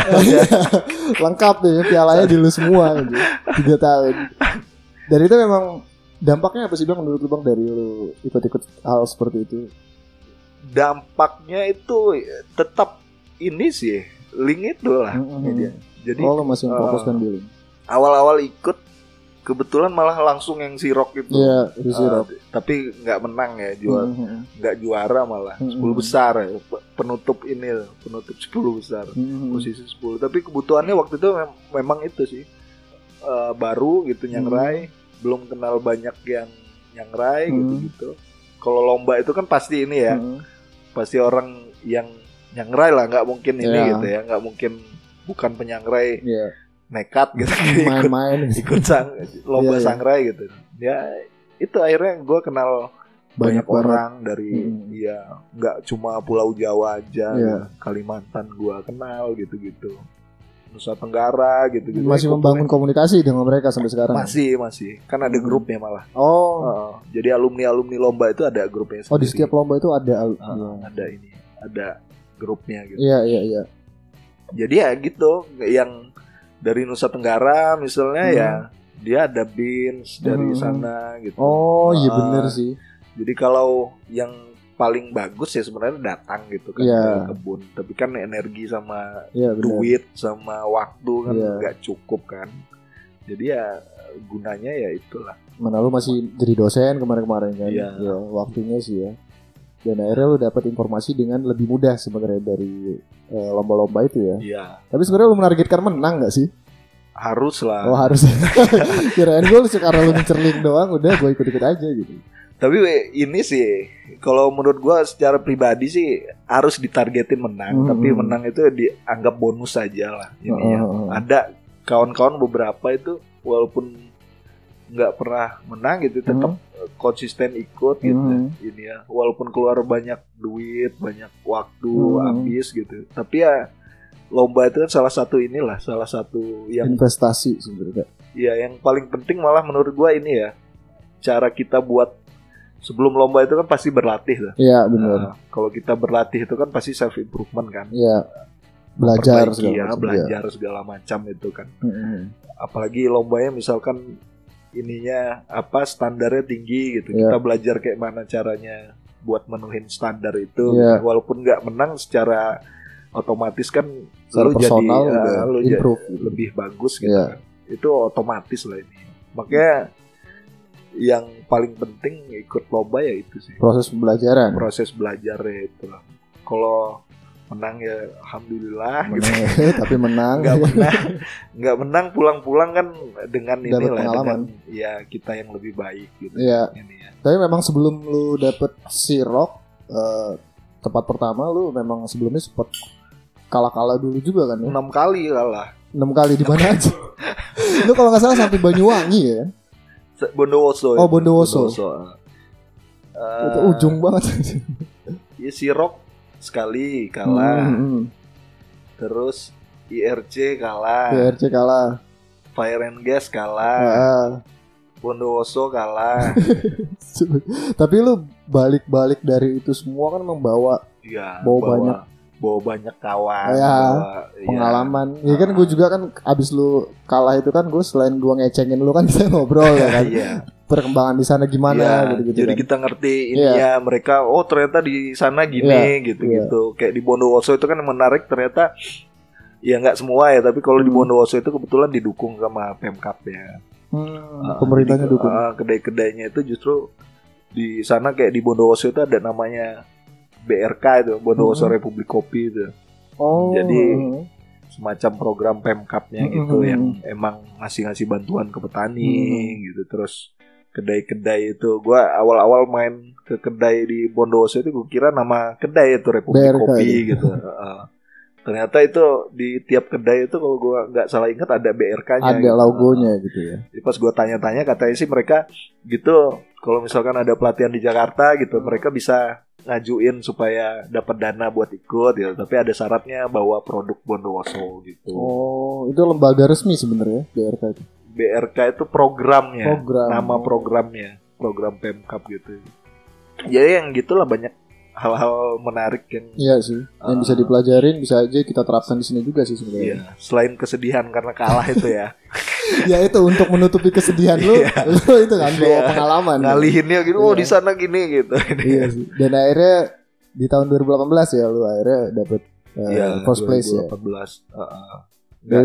Lengkap deh pialanya di lu semua gitu. Tiga tahun. Dan itu memang dampaknya apa sih bang menurut lu bang dari lu ikut-ikut hal seperti itu? Dampaknya itu tetap ini sih link itu lah. Ini dia. Jadi oh lu masih Ah. memfokuskan di link. awal-awal ikut kebetulan malah langsung yang sirok itu. Iya, si Rock. tapi nggak menang ya juara Mhm. nggak juara malah Mm-mm. 10 besar ya. Pe- penutup ini penutup 10 besar Mhm. posisi 10 tapi kebutuhannya waktu itu mem- memang itu sih Eh, baru gitu nyangrai belum kenal banyak yang nyangrai Mm. gitu gitu kalau lomba itu kan pasti ini ya Mhm. pasti orang yang nyangrai lah nggak mungkin ini Iya. gitu ya nggak mungkin bukan penyangrai Iya. Nekat gitu ikut Main-main ikut sang lomba Iya, iya. sangrai gitu ya itu akhirnya gue kenal banyak, banyak, banget. orang dari Hmm. ya nggak cuma Pulau Jawa aja Iya. Kalimantan gua kenal gitu-gitu Nusa Tenggara gitu-gitu Masih Ikut membangun komunikasi dengan mereka sampai sekarang. masih masih kan ada Hmm. grupnya malah Oh. Heeh. jadi alumni alumni lomba itu ada grupnya Oh di sendiri. setiap lomba itu ada al- Heeh, ada ini ada grupnya gitu Iya iya iya. jadi ya gitu yang dari Nusa Tenggara misalnya Hmm. ya dia ada bins dari Hmm. sana gitu Oh iya Ah. bener sih. Jadi kalau yang paling bagus ya sebenarnya datang gitu kan Iya. ke kebun. Tapi kan energi sama Iya bener. duit sama waktu kan Iya. nggak cukup kan. Jadi ya gunanya ya itulah. Mana lu masih jadi dosen kemarin-kemarin kan? Iya. Ya, waktunya sih ya. Dan akhirnya lu dapat informasi dengan lebih mudah sebenarnya dari eh, lomba-lomba itu ya. Iya. Tapi sebenarnya lu menargetkan menang nggak sih? Harus lah. Oh harus. Kirain gue karena lu ngincerling doang, udah gue ikut-ikut aja gitu. Tapi ini sih kalau menurut gua secara pribadi sih harus ditargetin menang. Hmm. Tapi menang itu dianggap bonus saja lah. Ini ya. Oh, oh, oh. Ada kawan-kawan beberapa itu walaupun nggak pernah menang gitu tetap konsisten ikut gitu Hmm. ini ya walaupun keluar banyak duit banyak waktu Hmm. habis gitu tapi ya lomba itu kan salah satu inilah salah satu yang Investasi sebenarnya. ya yang paling penting malah menurut gua ini ya cara kita buat sebelum lomba itu kan pasti berlatih tuh. Iya benar. Nah, kalau kita berlatih itu kan pasti self improvement kan Iya. Belajar segala ya, macam, iya. belajar segala macam itu kan Mm-mm. apalagi lombanya misalkan ininya apa standarnya tinggi gitu Iya. kita belajar kayak mana caranya buat menuhin standar itu Iya. walaupun nggak menang secara otomatis kan Secara lu jadi personal udah lu jadi improve gitu. lebih bagus gitu Iya. kan itu otomatis lah ini makanya yang paling penting ikut lomba ya itu sih Proses pembelajaran. proses belajarnya itu lah kalau menang ya alhamdulillah gitu. Menang, tapi menang. nggak menang nggak menang pulang-pulang kan dengan ini lah pengalaman. dengan ya kita yang lebih baik gitu Iya. ini ya Tapi memang sebelum lu dapet si rock eh, tempat pertama lu memang sebelumnya sempat kalah-kalah dulu juga kan ya? enam kali kalah enam kali di mana aja? lu kalau nggak salah sampai Banyuwangi ya? Bondowoso Oh, itu. Bondowoso. ah. Itu Eh, ujung banget. ya si Rock sekali kalah Hmm, hmm. terus IRC kalah PRC kalah. Fire and Gas kalah Ah. Bondowoso kalah Tapi lu balik-balik dari itu semua kan membawa Iya, Bawa banyak. bawa banyak kawan Ya, bawa- iya. pengalaman. Ya kan gue juga kan abis lu kalah itu kan gue selain gue ngecengin lu kan kita ngobrol ya kan. Iya. Perkembangan di sana gimana Iya, gitu-gitu jadi kan. kita ngerti ininya mereka oh ternyata di sana gini Iya, gitu-gitu. Kayak di Bondowoso itu kan menarik ternyata ya nggak semua ya, tapi kalau di Hmm. Bondowoso itu kebetulan didukung sama Pemkap ya. Hmm, Ah, pemerintahnya jadi, dukung. ah, kedai-kedainya itu justru di sana kayak di Bondowoso itu ada namanya BRK itu Bondowoso Hmm. Republik Kopi itu Oh. jadi- semacam program Pemkapnya gitu hmm, yang emang ngasih-ngasih bantuan ke petani Hmm. gitu terus kedai-kedai itu. Gua awal-awal main ke kedai di Bondowoso itu gue kira nama kedai itu Republik BRK Kopi itu. gitu. Heeh. ternyata itu di tiap kedai itu kalau gua nggak salah ingat ada BRK-nya ada gitu. logonya gitu ya. Jadi pas gue tanya-tanya katanya sih mereka gitu kalau misalkan ada pelatihan di Jakarta gitu mereka bisa ngajuin supaya dapat dana buat ikut gitu. Tapi ada syaratnya bawa produk Bondowoso gitu. Oh itu lembaga resmi sebenarnya BRK itu BRK itu programnya Program. nama programnya program Pemkap gitu jadi yang gitulah banyak hal-hal menarik yang iya sih yang bisa Ah. dipelajarin bisa aja kita terapkan di sini juga sih sebenarnya iya selain kesedihan karena kalah itu ya ya itu untuk menutupi kesedihan lu, Iya. lu itu kan bawa Iya. pengalaman. ngalihinnya gitu oh Iya. di sana gini gitu Iya sih. Dan akhirnya di tahun 2018 ya lu akhirnya dapet uh, Iya, first place ya. 2018 Heeh. Dan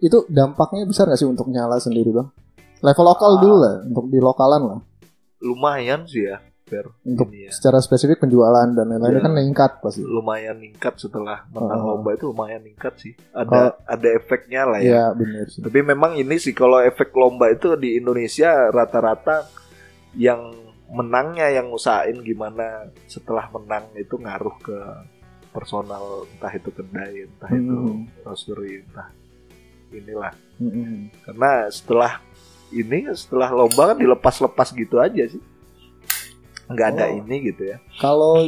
itu itu dampaknya besar gak sih untuk nyala sendiri bang? Level lokal Ah. dulu lah, untuk di lokalan lah. lumayan sih ya Fer. Untuk ya. secara spesifik penjualan dan lain-lain Iya. kan meningkat pasti. lumayan ningkat setelah menang Oh. lomba itu lumayan ningkat sih ada ada efeknya lah ya Iya benar sih. tapi memang ini sih kalau efek lomba itu di Indonesia rata-rata yang menangnya yang usahain gimana setelah menang itu ngaruh ke personal entah itu kedai entah itu Hmm. roastery entah inilah Mm-mm. karena setelah ini setelah lomba kan dilepas-lepas gitu aja sih nggak ada Oh. ini gitu ya Kalau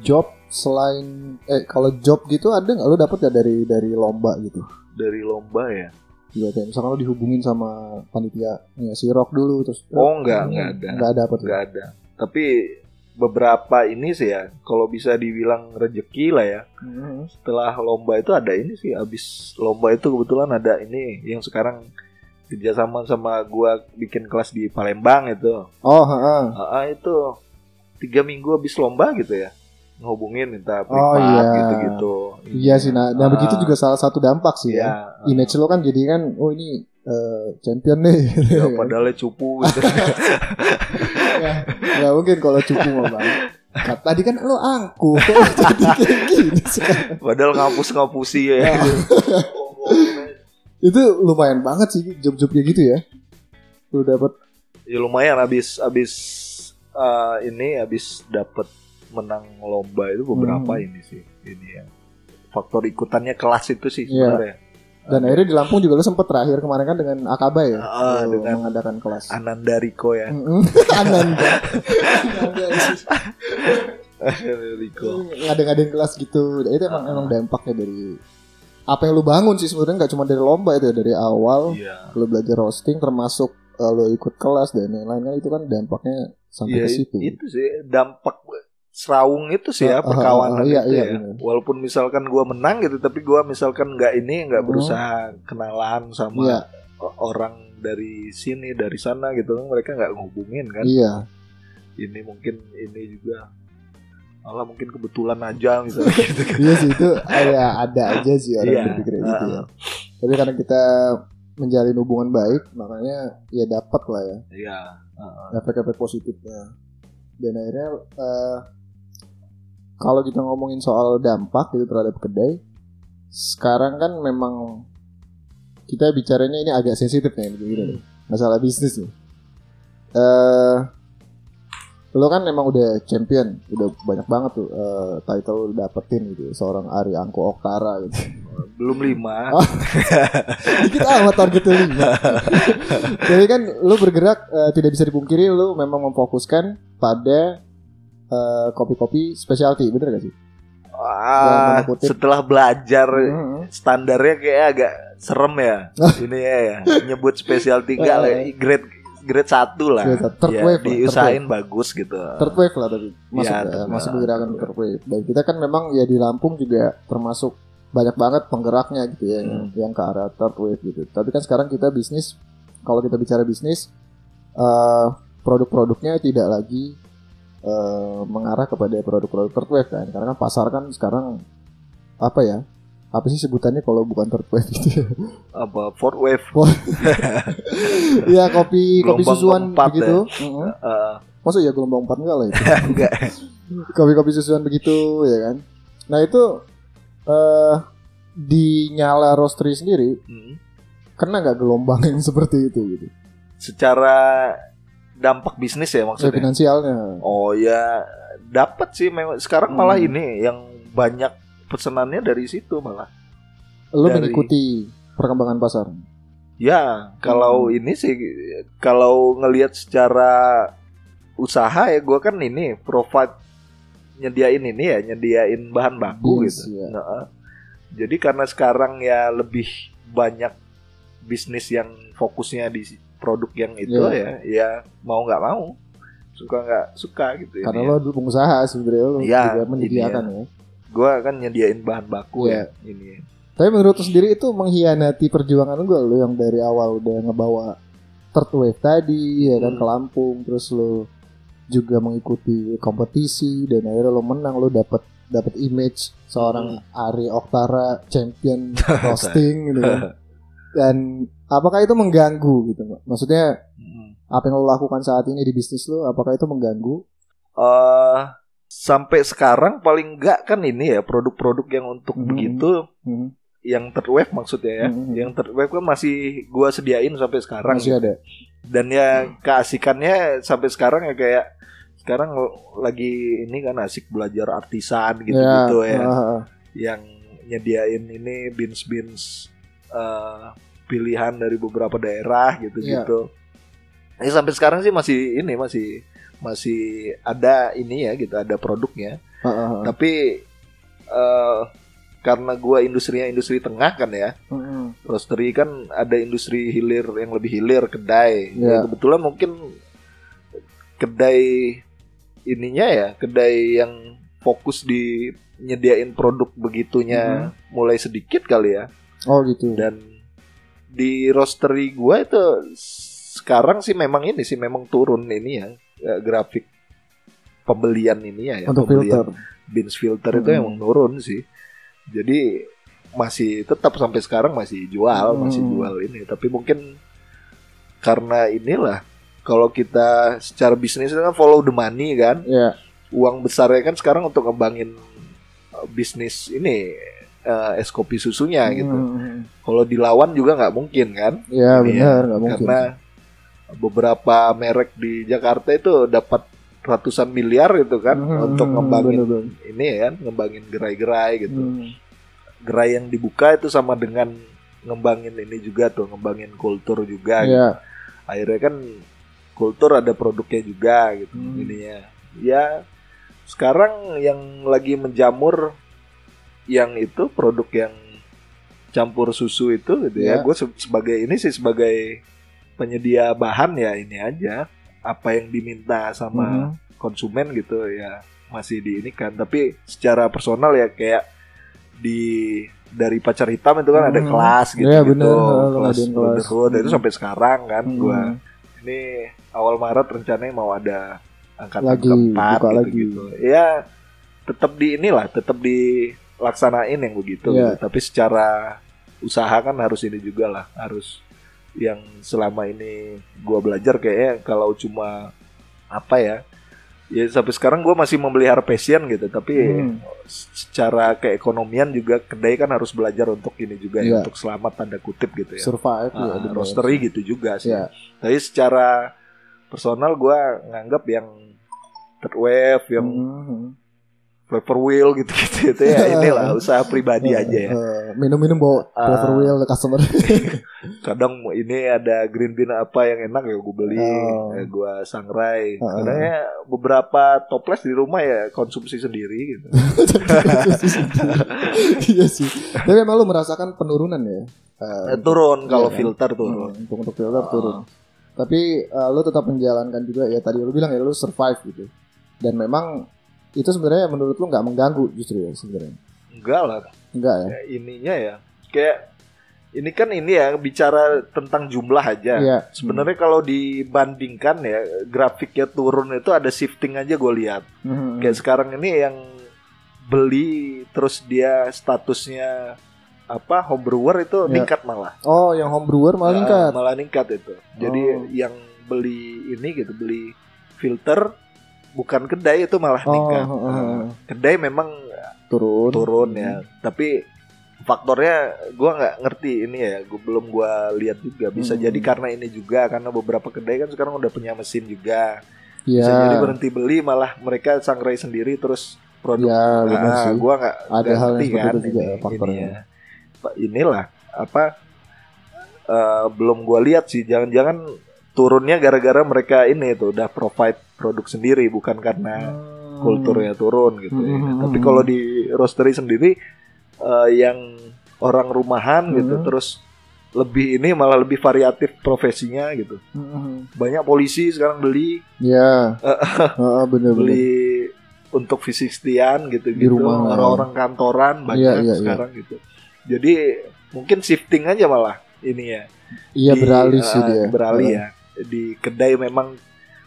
job selain eh kalau job gitu ada nggak lu dapet ya dari dari lomba gitu? dari lomba ya Iya kayak misalkan lu dihubungin sama panitia ya, si Rock dulu terus Oh, nggak, nggak ada. nggak ada apa tuh nggak ada tapi beberapa ini sih ya kalau bisa dibilang rejeki lah ya Mhm. setelah lomba itu ada ini sih abis lomba itu kebetulan ada ini yang sekarang kerjasama sama gua bikin kelas di Palembang itu oh heeh. Ah, itu tiga minggu habis lomba gitu ya ngehubungin minta Oh, privat iya. gitu-gitu iya sih nah, nah Ah. begitu juga salah satu dampak sih ya ya image lo kan jadi kan oh ini eh, champion nih. Ya padahal cupu gitu. Ya, nggak mungkin kalau cupu mah bang. Kat- tadi kan lo angku jadi kayak gini sekarang padahal ngapus-ngapusi ya. Ya. itu lumayan banget sih job-job kayak gitu ya. Lu dapat ya lumayan. Abis abis uh, ini abis dapat menang lomba itu beberapa Hmm. ini sih. Ini ya faktor ikutannya kelas itu sih Iya. sebenarnya dan akhirnya di Lampung juga lu sempet terakhir kemarin kan dengan Akaba ya? Lu dengan- mengadakan kelas. Ananda Riko ya. Ananda. Ananda. Riko ngadain kelas gitu. Itu emang Ah. emang dampaknya dari apa yang lu bangun sih sebenarnya. Nggak cuma dari lomba itu ya dari awal iya. lu belajar roasting termasuk uh, lu ikut kelas dan lain-lain. Kan itu kan dampaknya sampai Iya, ke situ. itu sih dampak serawung itu sih ya Ah, ah, perkawanan ah, iya, itu iya, ya benar. walaupun misalkan gua menang gitu tapi gua misalkan nggak ini nggak Hmm. berusaha kenalan sama Iya. orang dari sini dari sana gitu kan mereka nggak ngehubungin kan iya ini mungkin ini juga malah mungkin kebetulan aja misalnya gitu kan. iya sih itu ada ada aja sih orang Iya, berpikir kayak gitu ya tapi karena kita menjalin hubungan baik makanya ya dapat lah ya Iya. heeh. efek-efek positifnya dan akhirnya eh, kalau kita ngomongin soal dampak gitu terhadap kedai sekarang kan memang kita bicaranya ini agak sensitif nih begini nih masalah bisnis nih. Eh lo kan memang udah champion udah banyak banget tuh eh, title dapetin gitu seorang Ari Angko Oktara gitu. Belum lima. Oh. dikit amat targetnya lima. Jadi kan lu bergerak eh, tidak bisa dipungkiri lu memang memfokuskan pada eh, kopi-kopi specialty bener gak sih ah, kutip. setelah belajar Mhm. standarnya kayak agak serem ya ini ya, ya. nyebut spesial tiga lah Eh. grade grade satu lah Grade satu. Ya, wave lah, diusahain bagus gitu third wave lah tapi masuk Iya, ya, third masuk wave. pergerakan third wave dan kita kan memang ya di Lampung juga termasuk banyak banget penggeraknya gitu ya yang, Hmm. yang ke arah third wave gitu tapi kan sekarang kita bisnis kalau kita bicara bisnis eh, produk-produknya tidak lagi eh, mengarah kepada produk-produk third wave kan. Karena kan pasar kan sekarang apa ya apa sih sebutannya kalau bukan third wave gitu ya? Apa? Fourth wave. Iya kopi kopi Gelombang susuan keempat begitu. Eh, Masa ya gelombang empat enggak lah itu? Enggak. Kopi-kopi susuan begitu ya kan. Nah itu eh di nyala roastery sendiri Hmm. kena nggak gelombang yang seperti itu gitu? secara dampak bisnis ya Ya, maksudnya finansialnya. oh ya dapat sih memang sekarang malah Hmm. ini yang banyak pesenannya dari situ malah. Lu Dari- mengikuti perkembangan pasar. Ya, kalau ini sih kalau ngelihat secara usaha ya gua kan ini provide nyediain ini ya, nyediain bahan baku Beans, gitu. ya. Nah, jadi karena sekarang ya lebih banyak bisnis yang fokusnya di produk yang itu Ya. ya, ya mau nggak mau suka nggak suka gitu Karena ini lo dulu pengusaha sebenarnya lo Iya, juga menyediakan ya. Gua kan nyediain bahan baku Iya. ya ini. Tapi menurut lo sendiri itu mengkhianati perjuangan gue lo yang dari awal udah ngebawa third wave tadi ya kan Hmm. ke Lampung terus lo juga mengikuti kompetisi dan akhirnya lo menang lo dapet dapet image seorang Hmm. Ari Oktara champion roasting gitu kan. Dan apakah itu mengganggu gitu Mbak? Maksudnya Hmm. apa yang lo lakukan saat ini di bisnis lo apakah itu mengganggu? eh sampai sekarang paling enggak kan ini ya produk-produk yang untuk Mhm. begitu Hmm, yang wave maksudnya ya. Mhm. Yang wave kan masih gua sediain sampai sekarang. masih ada. Dan ya keasikannya sampai sekarang ya kayak sekarang lagi ini kan asik belajar artisan gitu-gitu ya. ah, ah. Yang nyediain ini beans-beans eh, pilihan dari beberapa daerah gitu-gitu. Ini sampai sekarang sih masih ini masih masih ada ini ya gitu ada produknya. Ah, ah. Tapi eh karena gua industrinya industri tengah kan ya. Hmm, Roastery kan ada industri hilir yang lebih hilir kedai. Iya. Ya, kebetulan mungkin kedai ininya ya, kedai yang fokus di nyediain produk begitunya mulai sedikit kali ya. Oh gitu. Dan di roastery gua itu sekarang sih memang ini sih memang turun ini ya eh, grafik pembelian ini ya, ya Untuk pembelian filter. beans filter itu Hmm. emang turun sih. Jadi masih tetap sampai sekarang masih jual, Hmm. masih jual ini. Tapi mungkin karena inilah kalau kita secara bisnis itu kan follow the money kan, Ya. uang besarnya kan sekarang untuk ngembangin uh, bisnis ini uh, es kopi susunya gitu. Hmm, Kalau dilawan juga nggak mungkin kan? Ya Ini benar nggak mungkin. Karena beberapa merek di Jakarta itu dapat ratusan miliar gitu kan Hmm, untuk ngembangin bener-bener. ini ya kan ngembangin gerai-gerai gitu. Hmm. Gerai yang dibuka itu sama dengan ngembangin ini juga tuh, ngembangin kultur juga. gitu. Ya. Akhirnya kan kultur ada produknya juga gitu Hmm. ininya. Ya sekarang yang lagi menjamur yang itu produk yang campur susu itu gitu ya. Ya. Gue sebagai ini sih sebagai penyedia bahan ya ini aja apa yang diminta sama Mhm. konsumen gitu ya masih di ini kan tapi secara personal ya kayak di dari pacar hitam itu kan ada Mhm. kelas gitu Iya, gitu bener, kelas kelas. brotherhood. itu Mhm. sampai sekarang kan Hmm. gua ini awal Maret rencananya mau ada angkatan Lagi, keempat gitu lagi. gitu ya tetap di inilah tetap dilaksanain yang begitu Iya. gitu. tapi secara usaha kan harus ini juga lah harus yang selama ini gua belajar kayaknya kalau cuma apa ya ya sampai sekarang gua masih memelihara passion gitu tapi Hmm. secara keekonomian juga kedai kan harus belajar untuk ini juga ya Iya. untuk selamat tanda kutip gitu ya Survive ya, Ah, bener. roastery gitu juga sih Ya. tapi secara personal gua nganggap yang third wave yang Mhm. Flavor wheel gitu-gitu itu ya inilah usaha pribadi aja ya Eh, minum-minum bawa Ah. flavor wheel ke customer. kadang ini ada green bean apa yang enak ya gue beli Oh. eh, gua sangrai Ah. kadang ya beberapa toples di rumah ya konsumsi sendiri gitu Iya sih. Tapi emang lu merasakan penurunan ya? Eh, Eh, turun kalau Iya kan? filter turun Hmm, untuk untuk filter Ah. turun. Tapi eh, lu tetap menjalankan juga ya tadi lu bilang ya lu survive gitu. Dan memang itu sebenarnya menurut lu nggak mengganggu justru ya sebenarnya. enggak lah Enggak ya? kayak ininya ya kayak ini kan ini ya bicara tentang jumlah aja Iya. sebenarnya kalau dibandingkan ya grafiknya turun itu ada shifting aja gue lihat Hmm. kayak sekarang ini yang beli terus dia statusnya apa home brewer itu Iya. ningkat malah Oh, yang home brewer malah Ah, meningkat. malah ningkat itu jadi Oh. yang beli ini gitu beli filter bukan kedai itu malah Oh, ningkat oh. kedai memang turun. turun ya tapi faktornya gua nggak ngerti ini ya gua belum gua lihat juga bisa Hmm. jadi karena ini juga karena beberapa kedai kan sekarang udah punya mesin juga bisa jadi berhenti beli malah mereka sangrai sendiri terus produk. Ya, Nah, sih. gua nggak Ada hal yang kan itu juga ini- faktornya. ini ya. Inilah apa eh, belum gua lihat sih. Jangan-jangan turunnya gara-gara mereka ini tuh udah provide produk sendiri bukan karena kulturnya turun gitu. ya. Hmm. Tapi kalau di roastery sendiri eh, yang orang rumahan gitu Hmm. terus lebih ini malah lebih variatif profesinya gitu. Hmm. Banyak polisi sekarang beli Ya, Heeh, bener bener. beli untuk V60-an gitu Di gitu rumah. orang-orang kantoran banyak Iya, iya, iya. sekarang gitu. Jadi mungkin shifting aja malah ini ya. Iya beralih sih eh, dia. Beralih ya. Di kedai memang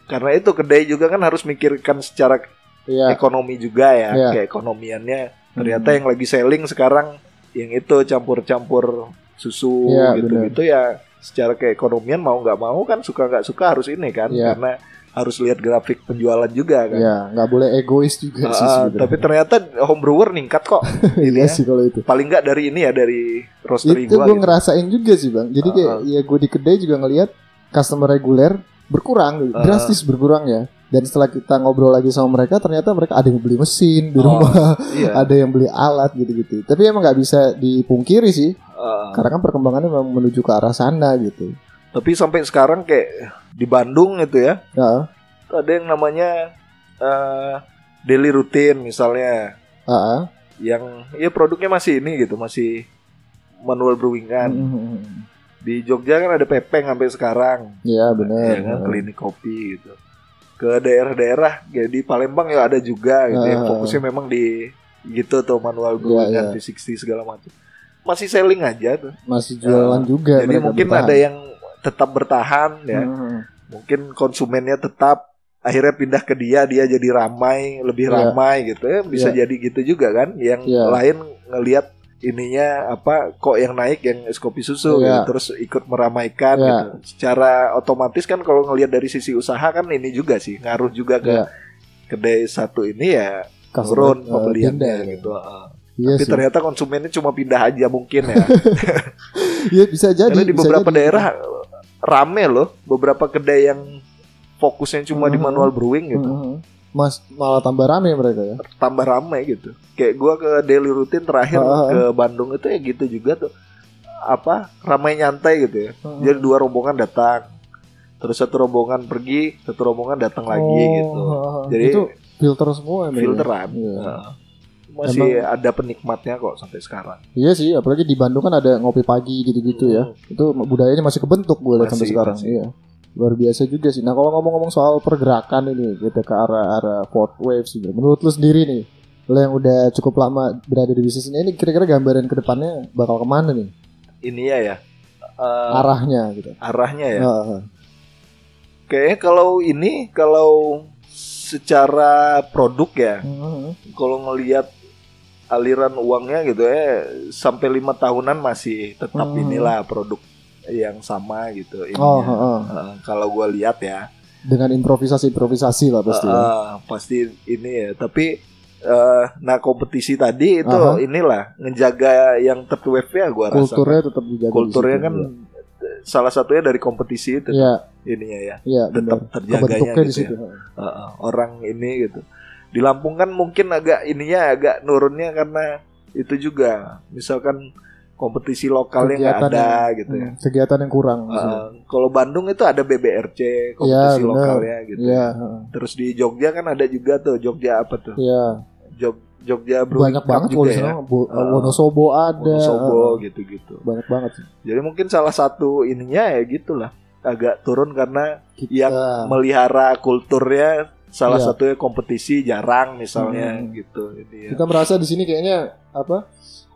karena itu kedai juga kan harus mikirkan secara Iya. ekonomi juga ya, Iya. keekonomiannya. Ternyata Hmm. yang lagi selling sekarang yang itu campur-campur susu Iya, gitu-gitu ya. Secara keekonomian mau nggak mau kan suka nggak suka harus ini kan, Iya. karena harus lihat grafik penjualan juga kan. Iya, nggak boleh egois juga sih Ah, tapi ternyata home brewer ningkat kok. ini iya ya. sih kalau itu. Paling nggak dari ini ya dari roastery Itu gua. gue gitu. ngerasain juga sih bang. Jadi kayak Ah. ya gue di kedai juga ngelihat customer reguler berkurang, gitu. Ah. drastis berkurang ya. Dan setelah kita ngobrol lagi sama mereka, ternyata mereka ada yang beli mesin di Oh, rumah, Iya. ada yang beli alat gitu-gitu. Tapi emang nggak bisa dipungkiri sih, Ah, karena kan perkembangannya memang menuju ke arah sana gitu. tapi sampai sekarang kayak di Bandung itu ya, Ya, ada yang namanya eh, daily routine misalnya. ah. yang ya produknya masih ini gitu masih manual brewing kan Mhm. Di Jogja kan ada pepeng sampai sekarang Iya benar. ya kan klinik kopi gitu ke daerah-daerah ya di Palembang ya ada juga gitu yang Ah. fokusnya memang di gitu tuh manual brewing Iya, kan iya. di 60 segala macam masih selling aja tuh Masih jualan juga. jadi mungkin bertahan. ada yang tetap bertahan ya Mhm. mungkin konsumennya tetap akhirnya pindah ke dia dia jadi ramai lebih Iya. ramai gitu ya bisa Iya. jadi gitu juga kan yang Iya. lain ngelihat ininya apa kok yang naik yang es kopi susu Iya. gitu, terus ikut meramaikan Iya. gitu secara otomatis kan kalau ngelihat dari sisi usaha kan ini juga sih ngaruh juga ke Iya. kedai satu ini ya turun eh, pembeliannya pindah, gitu Heeh. Iya tapi sih. ternyata konsumennya cuma pindah aja mungkin ya Iya bisa jadi. karena di beberapa jadi. daerah rame loh beberapa kedai yang fokusnya cuma di Mhm. manual brewing gitu Mhm. Mas malah tambah rame mereka ya. tambah rame gitu kayak gua ke daily routine terakhir Ah. ke Bandung itu ya gitu juga tuh apa ramai nyantai gitu ya Mhm. jadi dua rombongan datang terus satu rombongan pergi satu rombongan datang lagi Oh, gitu heeh. Jadi, itu filter semua ya, filteran Iya. Heeh. masih Emang- ada penikmatnya kok sampai sekarang Iya sih, apalagi di Bandung kan ada ngopi pagi gitu-gitu ya. Hmm. Itu budayanya masih kebentuk gue lihat sampai sekarang. masih. Iya. Luar biasa juga sih. Nah, kalau ngomong-ngomong soal pergerakan ini kita ke arah arah fourth wave sih. Menurut lu sendiri nih, lu yang udah cukup lama berada di bisnis ini, ini kira-kira gambaran ke depannya bakal ke mana nih ini ya ya Eh, arahnya gitu. arahnya ya Heeh. kayaknya kalau ini kalau secara produk ya Heeh. kalau ngelihat aliran uangnya gitu ya sampai lima tahunan masih tetap Hmm. inilah produk yang sama gitu ininya. Oh, heeh. Eh, kalau gue lihat ya dengan improvisasi-improvisasi lah pasti. ya. eh, pasti ini ya tapi eh, nah kompetisi tadi itu Aha. inilah ngejaga yang third wave ya gue rasa Kulturnya tetap dijaga. di kulturnya kan salah satunya dari kompetisi itu Iya, ininya ya iya, tetap terjaganya Kebentuknya di gitu situ. ya. Heeh, orang ini gitu. Di Lampung kan mungkin agak ininya agak nurunnya karena itu juga misalkan kompetisi lokalnya nggak Kegiatan ada yang- gitu ya. Hmm, kegiatan yang kurang. Heeh, kalau Bandung itu ada BBRC kompetisi benar. lokalnya gitu. Iya, heeh. Terus di Jogja kan ada juga tuh Jogja apa tuh? iya. Jog Jogja Brewing Banyak Cup banget juga ya. Bo- Heeh. Wonosobo ada. Wonosobo gitu-gitu. Banyak banget sih. Jadi mungkin salah satu ininya ya gitulah agak turun karena Kita, yang melihara kulturnya salah Iya. satunya kompetisi jarang misalnya Hmm. gitu ini ya. kita merasa di sini kayaknya apa?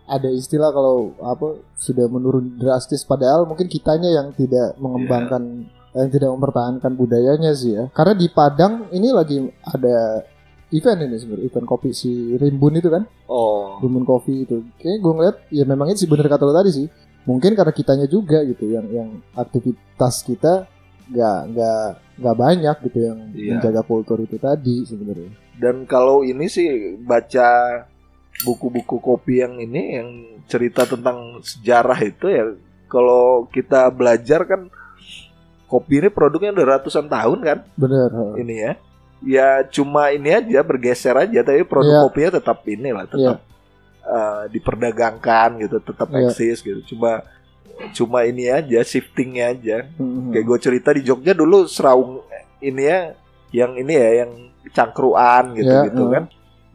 Ada istilah kalau apa sudah menurun drastis padahal mungkin kitanya yang tidak mengembangkan Iya. yang tidak mempertahankan budayanya sih ya. Karena di Padang ini lagi ada event ini sebenarnya event kopi si Rimbun itu kan Oh, Rimbun Coffee itu kayak gue ngeliat ya memang itu sih bener kata lo tadi sih mungkin karena kitanya juga gitu yang yang aktivitas kita nggak nggak nggak banyak gitu yang Iya. menjaga kultur itu tadi sebenarnya dan kalau ini sih baca buku-buku kopi yang ini yang cerita tentang sejarah itu ya kalau kita belajar kan kopi ini produknya udah ratusan tahun kan bener ini ya ya cuma ini aja bergeser aja tapi produk Iya. kopinya tetap ini lah tetap eh, diperdagangkan gitu tetap Iya. eksis gitu cuma cuma ini aja shiftingnya aja Hmm. kayak gue cerita di Jogja dulu seraung ini ya yang ini ya yang cangkruan gitu Iya, gitu iya. kan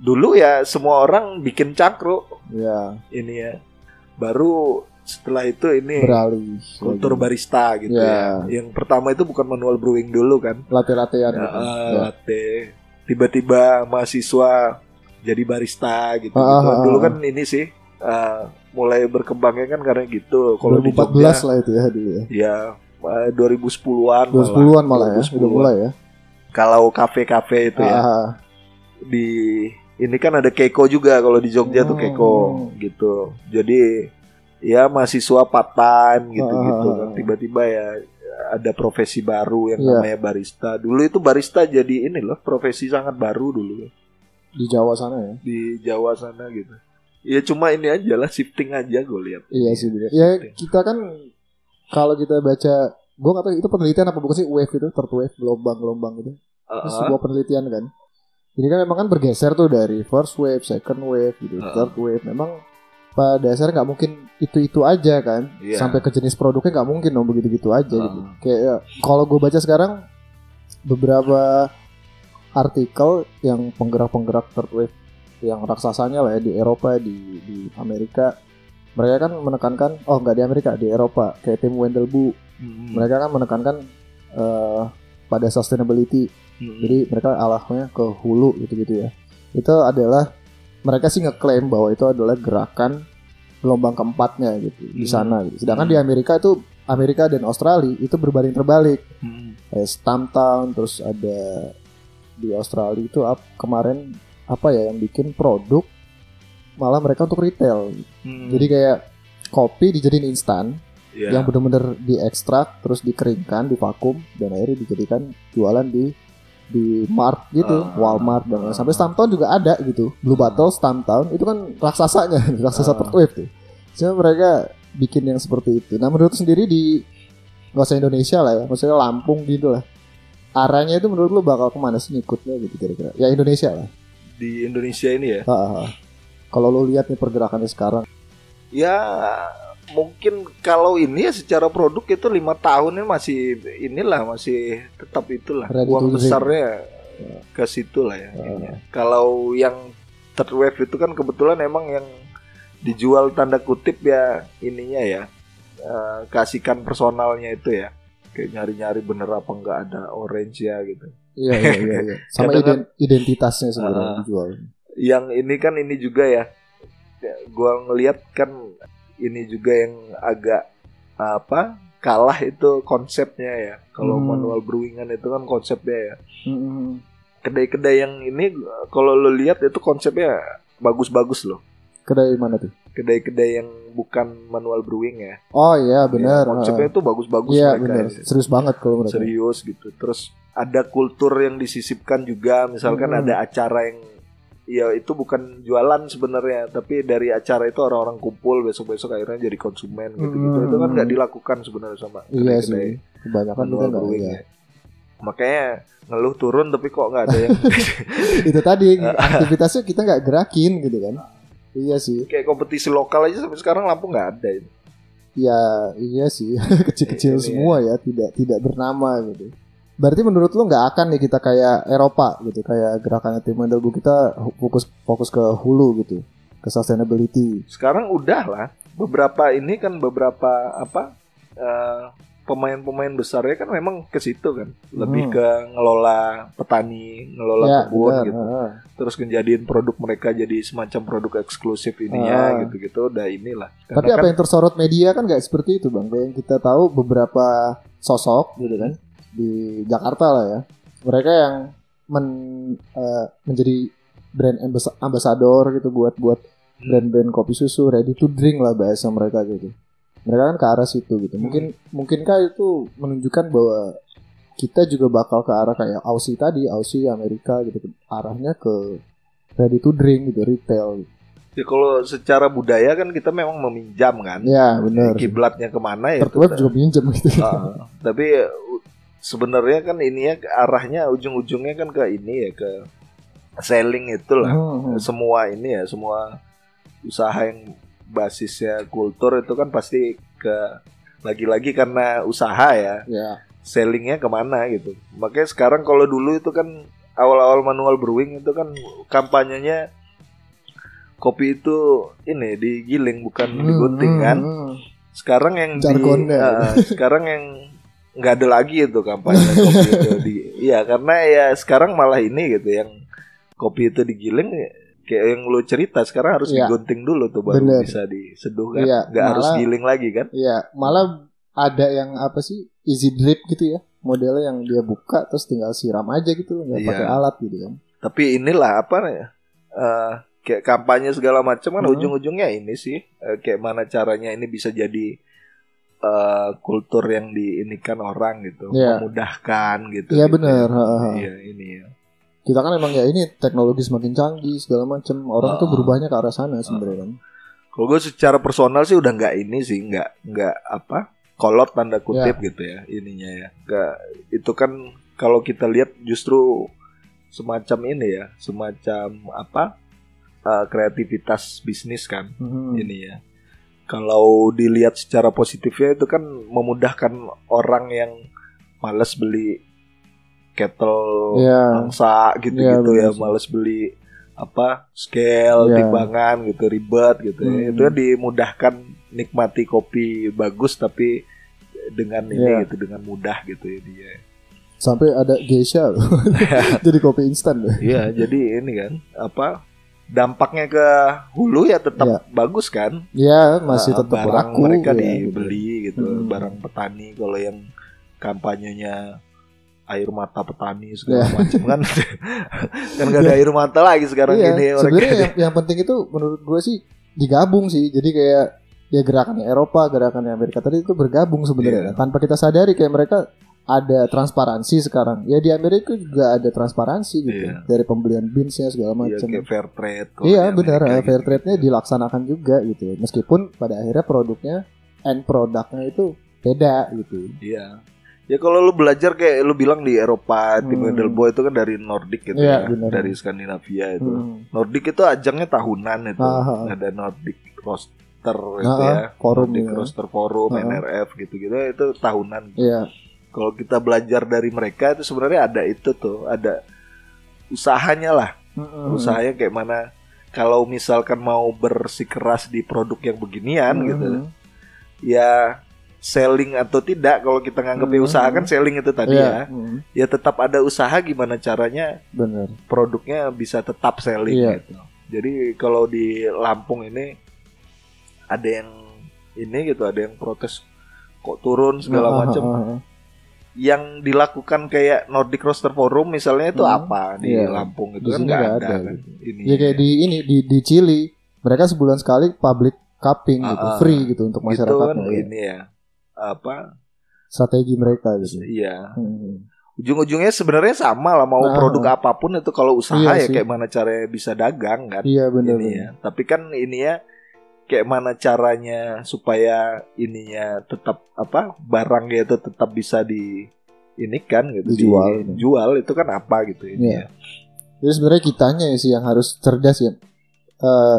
dulu ya semua orang bikin cangkru Ya, ini ya baru setelah itu ini beralih. kultur lagi. barista gitu Ya. ya yang pertama itu bukan manual brewing dulu kan Latte-lattean ya, gitu. eh, Ya. latte tiba-tiba mahasiswa jadi barista gitu, Ah, gitu. ah, ah, dulu ah. kan ini sih eh, mulai berkembangnya kan karena gitu kalau di 2014 Jogja lah itu ya dulu ya. ya eh, 2010-an 2010-an malah ya, 2010-an. udah mulai ya. kalau kafe-kafe itu ya Ah, di ini kan ada Keiko juga kalau di Jogja tuh Hmm. Keiko gitu. Jadi ya mahasiswa part time gitu-gitu Ah. kan tiba-tiba ya ada profesi baru yang Iya. namanya barista. Dulu itu barista jadi ini loh, profesi sangat baru dulu di Jawa sana ya. di Jawa sana gitu. Ya cuma ini aja lah shifting aja gue lihat. Iya sih bener. Ya kita kan kalau kita baca, gue nggak tahu itu penelitian apa bukan sih wave itu, third wave, gelombang-gelombang gitu. Itu Uh-uh. sebuah penelitian kan. Jadi kan memang kan bergeser tuh dari first wave, second wave, gitu, Uh-uh. third wave. Memang pada dasarnya nggak mungkin itu-itu aja kan. Iya. Sampai ke jenis produknya nggak mungkin dong begitu-gitu aja gitu. Uh. Kayak ya, kalau gue baca sekarang beberapa artikel yang penggerak-penggerak third wave yang raksasanya lah ya di Eropa di di Amerika mereka kan menekankan oh nggak di Amerika di Eropa kayak tim Wendelbu Hmm. mereka kan menekankan eh, pada sustainability Hmm. jadi mereka alahnya ke hulu gitu-gitu ya itu adalah mereka sih ngeklaim bahwa itu adalah gerakan gelombang keempatnya gitu di Hmm. sana gitu. sedangkan Hmm. di Amerika itu Amerika dan Australia itu berbanding terbalik Hmm. kayak Stumptown terus ada di Australia itu ap- kemarin apa ya yang bikin produk malah mereka untuk retail Hmm. jadi kayak kopi dijadiin instan Ya. yang benar-benar diekstrak terus dikeringkan divakum dan akhirnya dijadikan jualan di di mart gitu Ah. Walmart dan lain- sampai Stumptown juga ada gitu Blue. Bottle Stumptown itu kan raksasanya raksasa Ah. third wave tuh Cuma mereka bikin yang seperti itu nah menurut sendiri di nggak usah Indonesia lah ya maksudnya Lampung gitu lah arahnya itu menurut lu bakal ke mana sih ngikutnya gitu kira-kira ya Indonesia lah di Indonesia ini ya. Ah, ah, ah. kalau lu lihat nih pergerakannya sekarang Ya mungkin kalau ini ya secara produk itu lima tahunnya masih inilah masih tetap itulah to uang drink. besarnya ke situ lah ya. Ininya. Kalau yang third wave itu kan kebetulan emang yang dijual tanda kutip ya ininya ya eh, kasihkan personalnya itu ya kayak nyari-nyari bener apa nggak ada orange ya gitu. iya iya iya, iya. sama kan- iden- identitasnya sebenarnya yang dijual yang ini kan ini juga ya Ya, gua ngelihat kan ini juga yang agak apa kalah itu konsepnya ya kalau Hmm. manual brewingan itu kan konsepnya ya Mm-mm. kedai-kedai yang ini kalau lo lihat itu konsepnya bagus-bagus loh kedai mana tuh kedai-kedai yang bukan manual brewing ya Oh iya benar. Ya, konsepnya itu bagus-bagus Iya mereka benar. ya. Serius banget kalau mereka. serius gitu terus ada kultur yang disisipkan juga misalkan Hmm. ada acara yang ya itu bukan jualan sebenarnya tapi dari acara itu orang-orang kumpul besok-besok akhirnya jadi konsumen gitu gitu Hmm. itu kan nggak dilakukan sebenarnya sama Iya sih. Kebanyakan kita manual nggak iya. ya. makanya ngeluh turun tapi kok nggak ada yang Itu tadi aktivitasnya kita nggak gerakin gitu kan. Iya sih. kayak kompetisi lokal aja sampai sekarang Lampung nggak ada itu. Ya iya sih. Kecil-kecil Ini semua ya. Tidak tidak bernama gitu. Berarti menurut lu nggak akan nih kita kayak Eropa gitu, kayak gerakannya tim Mendelbu kita fokus fokus ke hulu gitu, ke sustainability. sekarang udah lah beberapa ini kan beberapa apa eh, pemain-pemain besarnya kan memang ke situ kan lebih Hmm. ke ngelola petani ngelola Ya, kebun benar. gitu terus ngejadiin produk mereka jadi semacam produk eksklusif ininya Ah. gitu-gitu udah inilah Tapi Karena apa kan- yang tersorot media kan nggak seperti itu bang. Yang kita tahu beberapa sosok gitu kan di Jakarta lah ya. Mereka yang men- eh, menjadi brand ambas- ambassador gitu buat buat Hmm. brand-brand kopi susu ready to drink lah bahasa mereka gitu. Mereka kan ke arah situ gitu. Mungkin mungkinkah itu menunjukkan bahwa kita juga bakal ke arah kayak Aussie tadi, Aussie Amerika gitu arahnya ke ready to drink gitu retail. ya kalau secara budaya kan kita memang meminjam kan Ya benar. kiblatnya ke mana ya wave juga pinjam gitu. Ah, tapi uh, sebenarnya kan ini ya arahnya ujung-ujungnya kan ke ini ya ke selling itulah Hmm, hmm. semua ini ya semua usaha yang basisnya kultur itu kan pasti ke lagi-lagi karena usaha ya Ya. sellingnya ke mana gitu makanya sekarang kalau dulu itu kan awal-awal manual brewing itu kan kampanyenya kopi itu ini digiling bukan digunting Hmm, kan hmm, hmm. sekarang yang di eh, sekarang yang nggak ada lagi itu kampanye kopi itu di iya karena ya sekarang malah ini gitu yang kopi itu digiling kayak yang lu cerita sekarang harus Iya. digunting dulu tuh baru Bener. bisa diseduh kan Iya, nggak harus giling lagi kan Iya, malah ada yang apa sih easy drip gitu ya modelnya yang dia buka terus tinggal siram aja gitu nggak Iya. pakai alat gitu kan tapi inilah apa ya eh, kayak kampanye segala macam kan Hmm. ujung-ujungnya ini sih eh, kayak mana caranya ini bisa jadi eh, kultur yang diinikan orang gitu Iya. memudahkan gitu Iya, gitu. ha, ha. iya ini ya kita kan emang ya ini teknologi semakin canggih segala macam orang tuh Ah. berubahnya ke arah sana sebenarnya kan Kalau gue secara personal sih udah nggak ini sih, nggak nggak apa kolot tanda kutip gitu ya ininya ya. Nggak itu kan kalau kita lihat justru semacam ini ya, semacam apa eh, kreativitas bisnis kan Mhm. ini ya. Kalau dilihat secara positifnya itu kan memudahkan orang yang males beli kettle Iya. angsa gitu-gitu Iya, ya, males beli apa scale, Iya. timbangan gitu ribet gitu. ya. Hmm. Itu kan dimudahkan nikmati kopi bagus tapi dengan ini Iya. gitu dengan mudah gitu ya dia. sampai ada geisha jadi kopi instan. Iya, jadi ini kan apa dampaknya ke hulu ya tetap Iya. bagus kan? ya masih Uh, tetap barang laku mereka ya, gitu. dibeli gitu, Hmm. barang petani kalau yang kampanyenya air mata petani Iya. segala macam kan kan gak ada air mata lagi sekarang iya, ini sebenarnya yang, yang penting itu menurut gue sih digabung sih jadi kayak ya gerakannya Eropa gerakannya Amerika tadi itu bergabung sebenarnya Iya. tanpa kita sadari kayak mereka ada transparansi sekarang ya di Amerika juga ada transparansi gitu Iya. dari pembelian beansnya segala Iya, macam kayak fair trade Iya benar, eh, fair gitu. trade-nya dilaksanakan juga gitu. Meskipun pada akhirnya produknya end produknya itu beda gitu. Iya. Ya kalau lu belajar kayak lu bilang di Eropa, tim Hmm. Edelboy itu kan dari Nordic gitu Iya, ya, benar. dari Skandinavia itu. Hmm. Nordic itu ajangnya tahunan itu. Ah, ah. Ada Nordic roster itu Ah, ya. forum Nordic ya. roster forum, Ah, ah. NRF gitu-gitu itu tahunan. Iya, Kalau kita belajar dari mereka itu sebenarnya ada itu tuh, ada usahanya lah. Mm-mm. Usahanya kayak mana kalau misalkan mau bersikeras di produk yang beginian gitu. Mhm. Ya selling atau tidak kalau kita nganggapnya Mhm. usaha kan selling itu tadi Iya, ya. mm, Ya tetap ada usaha gimana caranya benar. produknya bisa tetap selling Iya. gitu. Jadi kalau di Lampung ini ada yang ini gitu, ada yang protes kok turun segala macam. Yang dilakukan kayak Nordic Roaster Forum misalnya itu Hmm. apa di Iya. Lampung itu kan nggak ada, ada, kan. Ini Ya kayak di ini di di Chili mereka sebulan sekali public cupping gitu, Ah, ah. free gitu untuk itu masyarakat. kan ini ya apa? Strategi mereka gitu. Iya. Hmm. Ujung-ujungnya sebenarnya sama lah mau Nah. produk apa pun itu kalau usaha Iya ya sih. kayak mana caranya bisa dagang kan. Iya benar. ya. Tapi kan ini ya kayak mana caranya supaya ininya tetap apa barangnya itu tetap bisa di ini kan gitu Dijual. dijual itu kan apa gitu ini Iya. ya. Jadi sebenarnya kitanya sih yang harus cerdas ya. Eh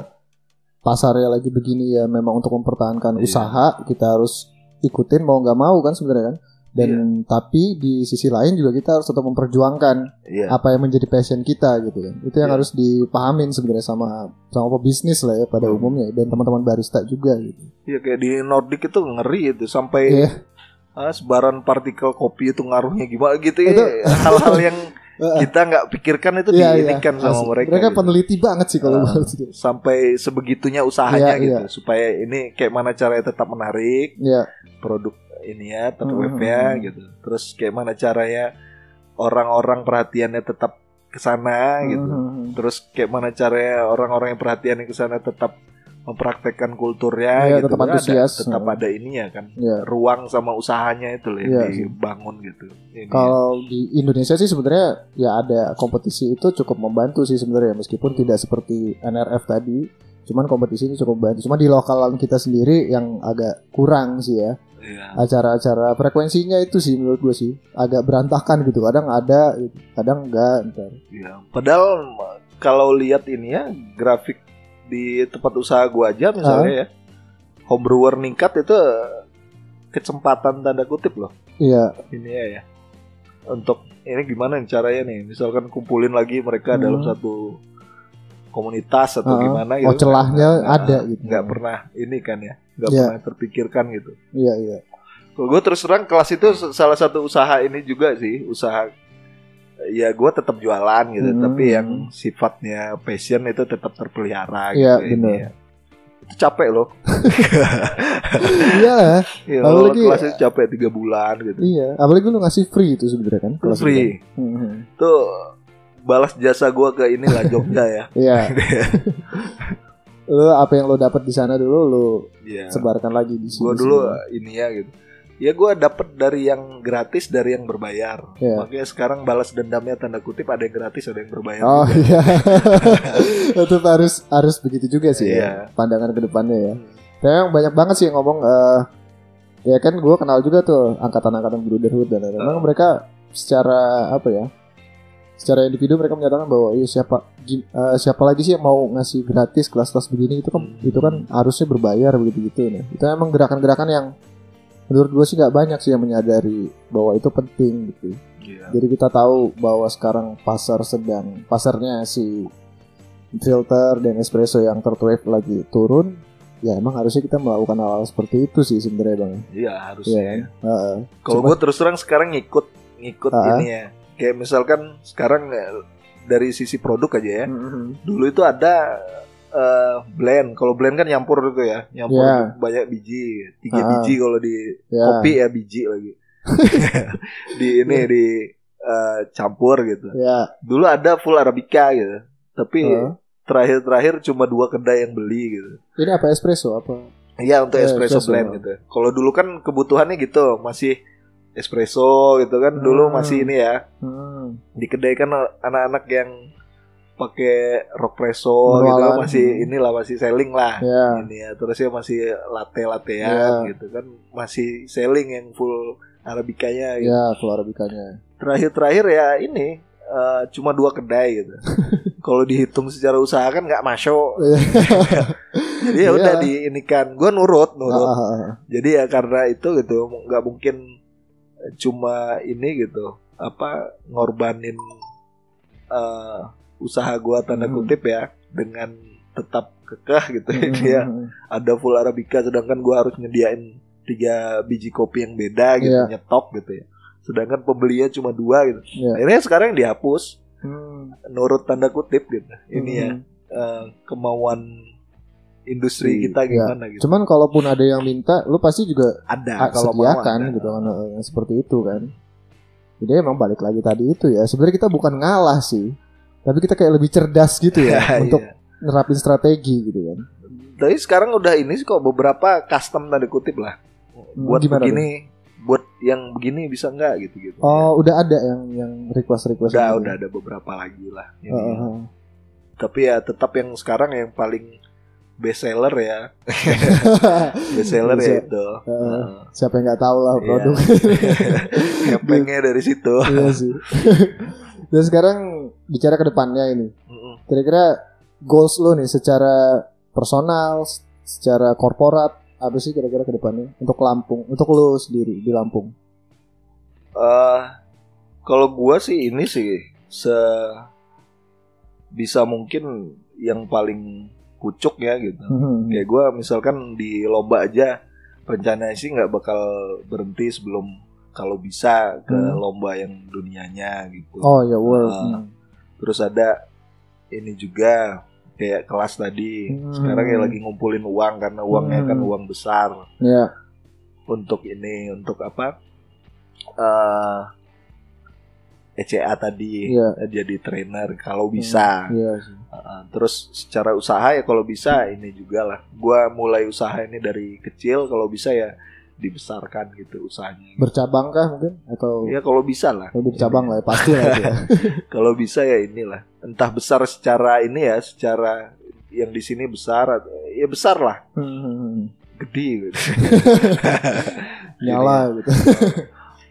pasarnya lagi begini ya memang untuk mempertahankan Iya. usaha kita harus ikutin mau nggak mau kan sebenarnya kan. Dan tapi di sisi lain juga kita harus tetap memperjuangkan Iya. apa yang menjadi passion kita gitu kan. Itu yang Iya. harus dipahamin sebenarnya sama sama pebisnis lah ya pada Hmm. umumnya dan teman-teman barista juga gitu. Iya kayak di Nordic itu ngeri itu sampai Iya. ah, sebaran partikel kopi itu ngaruhnya gimana gitu ya. Hal-hal yang kita nggak pikirkan itu Iya, iya. diinikan sama Asli. mereka. Mereka gitu. peneliti banget sih kalau itu. sampai sebegitunya usahanya Iya, gitu iya. supaya ini kayak mana caranya tetap menarik Iya. produk ini ya Hmm, terwebnya hmm, gitu terus kayak mana caranya orang-orang perhatiannya tetap ke sana gitu Mhm. terus kayak mana caranya orang-orang yang perhatiannya ke sana tetap mempraktekkan kulturnya Iya, gitu tetap Ada- antusias. tetap ada ini ya kan Iya. ruang sama usahanya itu loh yang sih. dibangun gitu Ini Kalau di Indonesia sih sebenarnya ya ada kompetisi itu cukup membantu sih sebenarnya meskipun tidak seperti NRF tadi Cuman kompetisi ini cukup banyak. Cuma di lokalan kita sendiri yang agak kurang sih ya. Iya. Acara-acara frekuensinya itu sih menurut gue sih agak berantakan gitu. Kadang ada, kadang enggak. Ntar. Iya. Padahal kalau lihat ini ya grafik di tempat usaha gua aja misalnya ya, homebrewer ningkat itu kesempatan tanda kutip loh. Iya, Ini ya ya. Untuk ini gimana nih caranya nih? Misalkan kumpulin lagi mereka Hmm. dalam satu komunitas atau Ah, gimana gitu. oh, celahnya Nggak- ada gitu. Nggak pernah ini kan ya. Nggak Iya. pernah terpikirkan gitu. iya iya. Kalau gue terus terang kelas itu salah satu usaha ini juga sih usaha ya gue tetap jualan gitu Hmm. tapi yang sifatnya passion itu tetap terpelihara Iya, gitu ini benar. ya. itu capek loh iya ya, Lalu kalau lagi- kelas itu capek tiga bulan gitu iya. Apalagi lu ngasih free itu sebenarnya kan? kelas itu free kan? Mhm. tuh balas jasa gue ke inilah Jogja ya Iya. lu apa yang lo dapat di sana dulu lu Iya. sebarkan lagi di sini. gue dulu ini ya gitu ya gue dapet dari yang gratis dari yang berbayar Iya. makanya sekarang balas dendamnya tanda kutip ada yang gratis ada yang berbayar Oh iya. Itu harus harus begitu juga sih Iya. ya. Pandangan ke depannya ya. Hmm. Tapi emang banyak banget sih yang ngomong eh ya kan gue kenal juga tuh angkatan-angkatan brotherhood dan lain-lain. Memang mereka secara apa ya? Secara individu mereka menyatakan bahwa iya siapa eh, siapa lagi sih yang mau ngasih gratis kelas-kelas begini itu kan Hmm. itu kan harusnya berbayar begitu gitu nah. Itu emang gerakan-gerakan yang menurut gue sih nggak banyak sih yang menyadari bahwa itu penting gitu. Iya. Jadi kita tahu bahwa sekarang pasar sedang pasarnya si filter dan espresso yang wave lagi turun. Ya emang harusnya kita melakukan hal-hal seperti itu sih sebenarnya bang. Iya Iya harusnya. kan? Heeh. Kalau Cuma- gue terus terang sekarang ngikut ngikut Ah. ini ya. Kayak misalkan sekarang eh, dari sisi produk aja ya. Mhm. Dulu itu ada eh, blend. Kalau blend kan nyampur itu ya, nyampur Iya. banyak biji, tiga Ah. biji kalau di Ya. kopi ya biji lagi. di ini di eh, campur gitu. Ya. Dulu ada full arabica gitu. Tapi Heeh. terakhir-terakhir cuma dua kedai yang beli gitu. Ini apa espresso apa? Iya untuk Eh, espresso, espresso. blend gitu. Kalau dulu kan kebutuhannya gitu, masih espresso gitu kan. Dulu Hmm. masih ini ya. Hmm. Di kedai kan anak-anak yang pakai rock presso gitu kan masih inilah masih selling lah. Ya. Ini ya terus ya masih latte lattean Iya. gitu kan masih selling yang full arabicanya gitu. Ya, full arabicanya. Terakhir-terakhir ya ini eh, cuma dua kedai gitu. Kalau dihitung secara usaha kan nggak masuk. Jadi ya Iya. udah diinikan. Gue nurut, nurut. Ah, ah, ah. Jadi ya karena itu gitu nggak mungkin cuma ini gitu apa ngorbanin eh, usaha gua tanda Hmm. kutip ya dengan tetap kekeh gitu Hmm. dia ada full arabica sedangkan gua harus nyediain tiga biji kopi yang beda gitu Iya. nyetok gitu ya sedangkan pembelinya cuma dua gitu Iya. akhirnya sekarang dihapus Hmm. nurut tanda kutip gitu ini ya Hmm. eh, kemauan industri Iya. kita gimana gitu Cuman kalaupun ada yang minta, lu pasti juga ada kalau mau ada. gitu kan eh, yang seperti itu kan. Jadi emang balik lagi tadi itu ya. Sebenarnya kita bukan ngalah sih, tapi kita kayak lebih cerdas gitu ya untuk Iya. nerapin strategi gitu kan. Tapi sekarang udah ini sih kok beberapa custom tanda kutip lah. Buat Hmm, gimana begini, buat yang begini bisa nggak gitu gitu. Oh, udah ada yang yang request request. udah udah ada beberapa lagi lah. ini. Tapi ya tetap yang sekarang yang paling best seller ya, best seller ya itu. Heeh. Siapa yang nggak tahu lah Iya. produk. Kepengnya dari situ. iya sih. Dan sekarang bicara ke depannya ini. Kira-kira goals lo nih secara personal, secara korporat apa sih kira-kira ke depannya untuk Lampung, untuk lo sendiri di Lampung? Eh, kalau gua sih ini sih se bisa mungkin yang paling pucuk ya gitu. Hmm. Kayak gue misalkan di lomba aja rencananya sih nggak bakal berhenti sebelum kalau bisa ke Hmm. lomba yang dunianya gitu. Oh ya world. Ah. Hmm. Terus ada ini juga kayak kelas tadi. Hmm. Sekarang ya lagi ngumpulin uang karena uangnya kan Hmm. uang besar Ya. untuk ini untuk apa? eh ECA tadi eh, jadi trainer kalau bisa. Iya sih. Uh, terus secara usaha ya kalau bisa ini juga lah. Gua mulai usaha ini dari kecil kalau bisa ya dibesarkan gitu usahanya. Bercabang kah mungkin atau Ya kalau bisa lah. lebih cabang lah ya pasti lah ya. Kalau bisa ya inilah. Entah besar secara ini ya, secara yang di sini besar ya besar lah Hmm. gede gitu. Nyala gitu.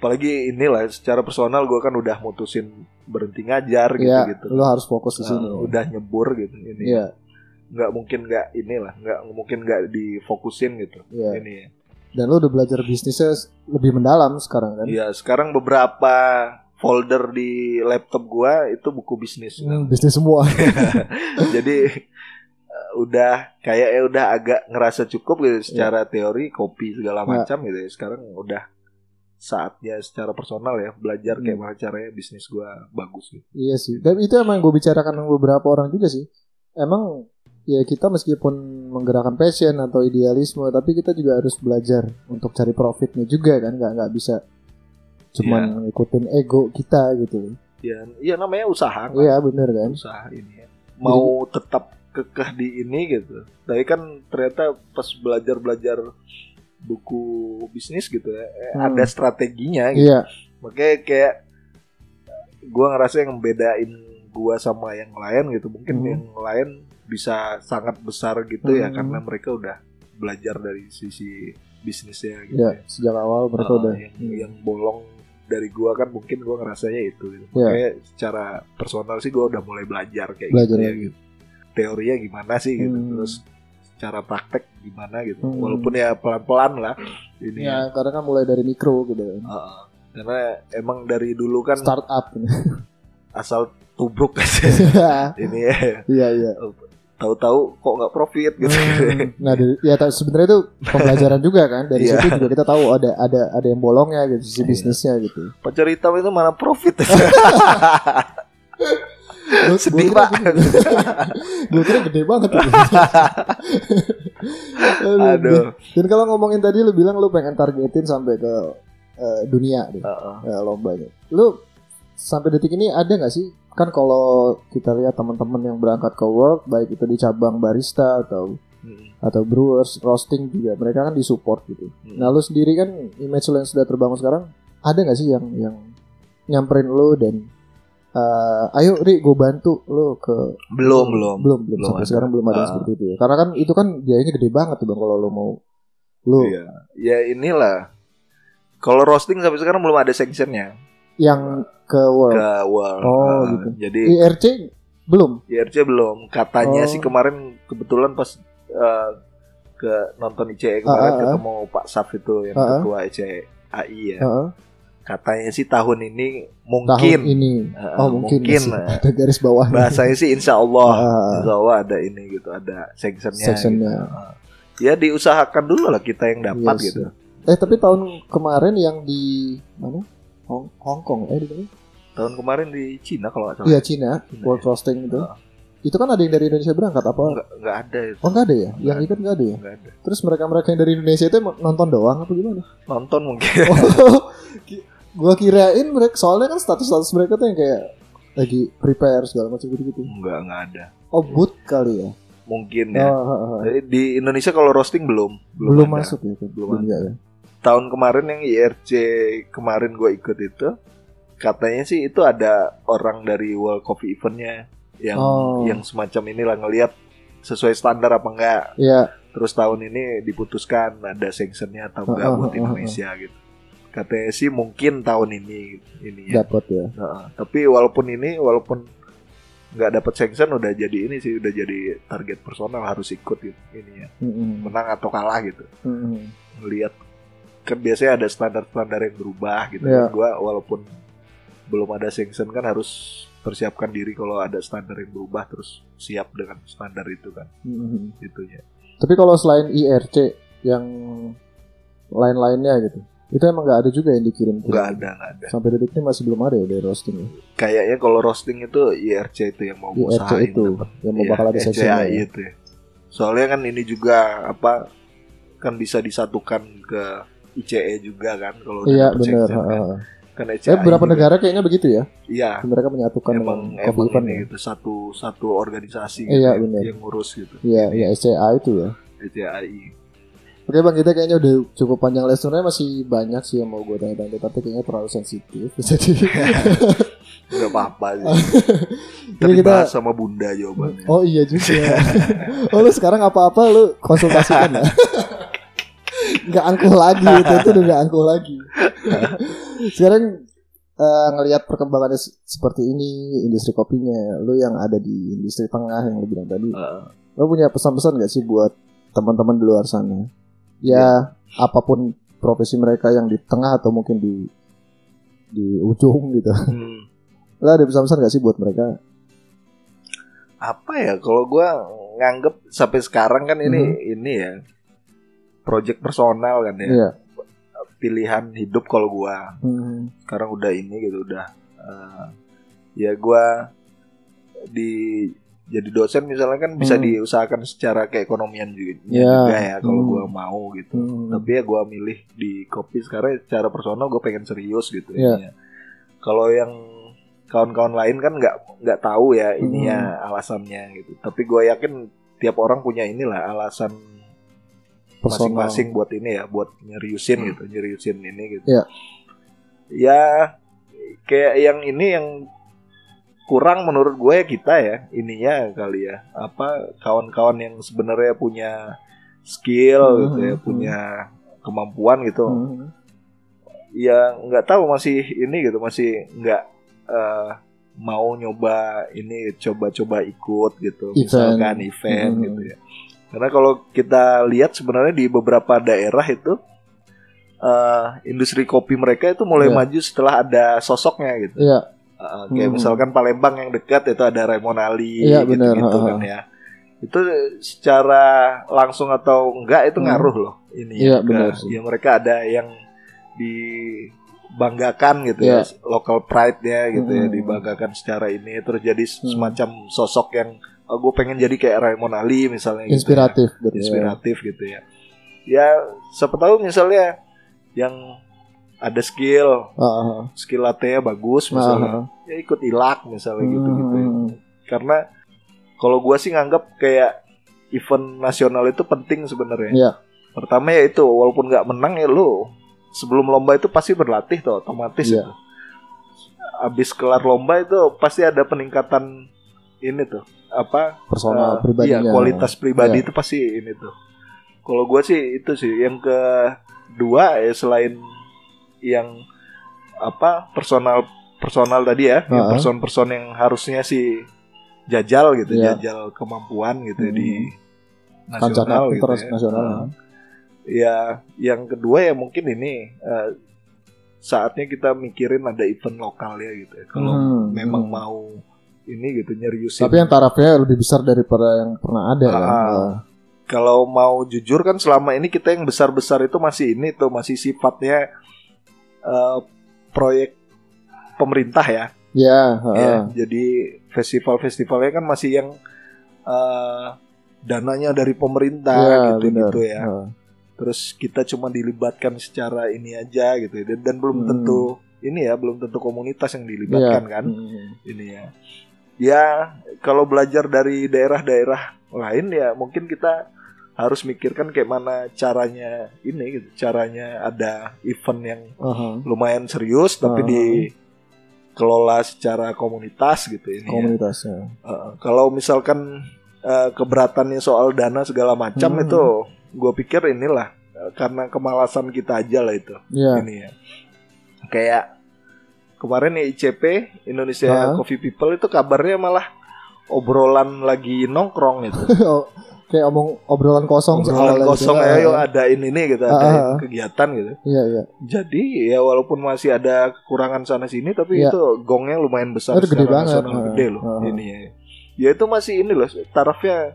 Apalagi inilah secara personal gue kan udah mutusin berhenti ngajar gitu Iya, gitu lu harus fokus ke sini. udah nyebur gitu ini Iya, nggak mungkin nggak inilah nggak mungkin nggak difokusin gitu iya. ini Dan lu udah belajar bisnisnya lebih mendalam sekarang kan? ya sekarang beberapa folder di laptop gua itu buku bisnis Hmm, bisnis semua. jadi eh, udah kayak ya udah agak ngerasa cukup gitu secara teori kopi segala Ya. macam gitu ya sekarang udah saatnya secara personal ya belajar kayak Hmm. mana caranya bisnis gua bagus gitu iya sih. Dan itu emang gue bicarakan sama beberapa orang juga sih. Emang ya kita meskipun menggerakkan passion atau idealisme, tapi kita juga harus belajar untuk cari profitnya juga kan. Nggak nggak bisa cuman ngikutin ego kita gitu. ya iya namanya usaha kan. Iya bener kan. usaha ini ya. mau tetap kekeh di ini gitu tapi kan ternyata pas belajar belajar buku bisnis gitu ya eh, Hmm. ada strateginya gitu Iya. makanya kayak gua ngerasa yang bedain gua sama yang lain gitu mungkin Hmm. yang lain bisa sangat besar gitu ya Hmm. karena mereka udah belajar dari sisi bisnisnya gitu Iya, ya. sejak awal mereka Uh, udah yang yang bolong dari gua kan mungkin gua ngerasanya itu gitu. Iya. Makanya secara personal sih gua udah mulai belajar kayak Belajar gitu ya gitu. Teorinya gimana sih gitu. Hmm. Terus secara praktek gimana gitu. Hmm. Walaupun ya pelan-pelan lah ini ya. ya karena kan mulai dari mikro gitu. Uh, karena emang dari dulu kan Startup. asal tubruk aja ini ya. Iya iya. Tahu-tahu kok nggak profit gitu. Hmm. Nah, ya sebenarnya itu pembelajaran juga kan. Dari Iya. situ juga kita tahu ada ada ada yang bolongnya gitu sisi Iya. bisnisnya gitu. Pacar hitam itu mana profit? Gua- Sedih, gua Pak. Gua kira gede banget. Aduh. Aduh. Dan kalau ngomongin tadi lu bilang lu pengen targetin sampai ke eh, dunia deh. Uh-uh. Ya, lombanya. Lu sampai detik ini ada nggak sih? Kan kalau kita lihat teman-teman yang berangkat ke work baik itu di cabang barista atau Hmm. atau brewers roasting juga mereka kan disupport gitu. Hmm. Nah lu sendiri kan image lu yang sudah terbangun sekarang ada nggak sih yang yang nyamperin lu dan eh, ayo Ri gue bantu lu ke belum belum belum belum, Belum sampai ada. sekarang belum ada Ah. seperti itu ya karena kan itu kan biayanya gede banget tuh bang kalau lu mau lu Iya. Ya inilah. Kalau roasting sampai sekarang belum ada sanctionnya yang ke world ke World. Oh, Ah, gitu. Jadi IRC belum IRC belum. Katanya Oh. sih kemarin kebetulan pas eh, ke nonton ICE kemarin Ah, ah, ah. ketemu Pak Saf itu yang Ah, ah. ketua ICE AI ya. Heeh, Katanya sih tahun ini tahun mungkin. ini Ah, oh mungkin, mungkin, masih ah. ada garis bawah Bahasanya sih Insya Allah. Ah. Insya Allah ada ini gitu, ada sanctionnya. Sectionnya. gitu. Ah. Ya diusahakan dulu lah kita yang dapat Iya gitu. eh tapi tahun kemarin yang di mana Hong, Hong Kong eh di mana Tahun kemarin di Cina kalau nggak salah. Iya Cina, Cina, World ya. Roasting itu. Ah. Itu kan ada yang dari Indonesia berangkat apa? Nggak, nggak ada itu. Oh nggak ada ya? Nggak Yang ikut nggak ada ya? Nggak ada. Terus mereka-mereka yang dari Indonesia itu nonton doang apa gimana? Nonton mungkin. Oh, gua kirain mereka soalnya kan status-status mereka tuh yang kayak lagi prepare segala macam gitu-gitu. Enggak, enggak ada. Oh boot kali ya? Mungkin Oh, ya. ha, ha, ha. Jadi Di Indonesia kalau roasting belum. belum ada. masuk ya? Belum Belum ya, ya? Tahun kemarin yang IRC kemarin gue ikut itu katanya sih itu ada orang dari World Coffee Eventnya yang Oh. yang semacam inilah ngelihat sesuai standar apa enggak. Iya. Terus tahun ini diputuskan ada sanctionnya atau enggak Oh, oh, buat oh, oh, Indonesia gitu. Sih mungkin tahun ini ini ya. Dapat ya. Nah, tapi walaupun ini walaupun nggak dapat sanction udah jadi ini sih udah jadi target personal harus ikut gitu ini ya Mm-mm. menang atau kalah gitu Mm-mm. melihat kan biasanya ada standar-standar yang berubah gitu kan gua walaupun belum ada sanction kan harus persiapkan diri kalau ada standar yang berubah terus siap dengan standar itu kan Mm-mm. gitu ya Tapi kalau selain IRC yang lain-lainnya gitu, itu emang nggak ada juga yang dikirim nggak ada nggak ada Sampai detik ini masih belum ada ya dari roasting ya. kayaknya kalau roasting itu IRC itu yang mau IRC usahain itu dapat. yang mau Iya, bakal ada sectionnya RCAI ya. itu ya. Soalnya kan ini juga apa kan bisa disatukan ke ICE juga kan kalau Iya dapet benar. kan. Kan Eh ECAI beberapa juga- negara kayaknya begitu ya. Iya. Mereka menyatukan Emang dengan emang ini ya. gitu satu satu organisasi Iya, gitu benar. yang ngurus gitu. Iya, iya SCA itu ya. ECAI. Oke bang kita kayaknya udah cukup panjang les sebenarnya masih banyak sih yang mau gue tanya-tanya tapi kayaknya terlalu sensitif jadi Gak apa-apa sih. Ini Tapi kita- bahas sama bunda jawabannya. oh iya juga oh lu sekarang apa-apa lu konsultasikan ya nggak angkuh lagi itu itu udah nggak angkuh lagi sekarang eh, ngelihat perkembangannya se- seperti ini industri kopinya lu yang ada di industri tengah yang lu bilang tadi Heeh. lo punya pesan-pesan gak sih buat teman-teman di luar sana? Ya, apa pun profesi mereka yang di tengah atau mungkin di di ujung gitu. Hmm. Lo ada pesan-pesan gak sih buat mereka? apa ya kalau gua nganggep sampai sekarang kan ini ini ya project personal kan ya Iya. pilihan hidup kalau gua Hmm. sekarang udah ini gitu udah eh, ya gua di jadi dosen misalnya kan bisa Hmm. diusahakan secara keekonomian juga, Ya. juga ya kalau Hmm. gua mau gitu Hmm. tapi ya gua milih di kopi sekarang secara personal gue pengen serius gitu Iya. ininya. kalau yang kawan-kawan lain kan nggak nggak tahu ya ini ya Hmm. alasannya gitu tapi gue yakin tiap orang punya inilah alasan masing-masing buat ini ya buat nyeriusin gitu nyeriusin ini gitu Iya. ya kayak yang ini yang kurang menurut gue ya kita ya ininya kali ya apa kawan-kawan yang sebenarnya punya skill Hmm, gitu ya hmm, punya kemampuan gitu Hmm. ya nggak tahu masih ini gitu masih nggak eh, mau nyoba ini coba-coba ikut gitu Event. misalkan event Hmm. gitu ya karena kalau kita lihat sebenarnya di beberapa daerah itu eh, industri kopi mereka itu mulai Iya. maju setelah ada sosoknya gitu Iya. Eh, kayak Hmm. misalkan Palembang yang dekat itu ada Raymond Ali Iya, gitu, benar. gitu kan ya itu secara langsung atau enggak itu Hmm. ngaruh loh ini Iya, benar ya mereka ada yang dibanggakan gitu ya Iya. local pride ya gitu ya Hmm. dibanggakan secara ini terus jadi Hmm. semacam sosok yang oh, gue pengen jadi kayak Raymond Ali misalnya ya. Inspiratif gitu ya. inspiratif gitu ya ya siapa tahu misalnya yang ada skill Ah, ah, skill latenya bagus misalnya ah. ya ikut ilak misalnya gitu gitu ya. Karena kalau gua sih nganggap kayak event nasional itu penting sebenarnya Iya. pertama ya itu walaupun nggak menang ya lu sebelum lomba itu pasti berlatih tuh otomatis Iya. itu. abis kelar lomba itu pasti ada peningkatan ini tuh apa Personal eh, pribadinya. iya, kualitas pribadi Iya. itu pasti ini tuh kalau gua sih itu sih yang kedua ya selain yang apa personal personal tadi ya yang Ha-ha. person-person yang harusnya sih jajal gitu Iya. jajal kemampuan gitu Hmm. di nasional gitu ya. internasional. Nah, ya yang kedua ya mungkin ini eh, saatnya kita mikirin ada event lokal ya gitu ya kalau Hmm, memang hmm. mau ini gitu nyeriusin Tapi yang tarafnya lebih besar daripada yang pernah ada kan. Ah, Ah. kalau mau jujur kan selama ini kita yang besar-besar itu masih ini tuh masih sifatnya eh, proyek pemerintah ya. Ya, ah, Ya, jadi festival-festivalnya kan masih yang eh, dananya dari pemerintah Ya, gitu benar. gitu ya. Ah. Terus kita cuma dilibatkan secara ini aja gitu ya. dan, dan belum Hmm. tentu ini ya belum tentu komunitas yang dilibatkan Iya. kan Hmm. ini ya. Ya kalau belajar dari daerah-daerah lain ya mungkin kita harus mikirkan kayak mana caranya ini gitu. Caranya ada event yang Aha. lumayan serius tapi Ah. dikelola secara komunitas gitu ini. ya. Komunitasnya. Uh, kalau misalkan uh, keberatannya soal dana segala macam Hmm. itu gue pikir inilah uh, karena kemalasan kita aja lah itu Iya. ini ya. Kayak kemarin nih ICP Indonesia Ah. Coffee People itu kabarnya malah obrolan lagi nongkrong itu. Kayak omong obrolan kosong obrolan kosong gitu. ya, yuk ah. ada ini nih gitu, Ah, ada ah. kegiatan gitu. Iya, iya. Jadi ya walaupun masih ada kekurangan sana sini tapi Iya. itu gongnya lumayan besar Itu gede banget. nasional, Ah, gede loh ah. ini ya. Ya itu masih ini loh tarafnya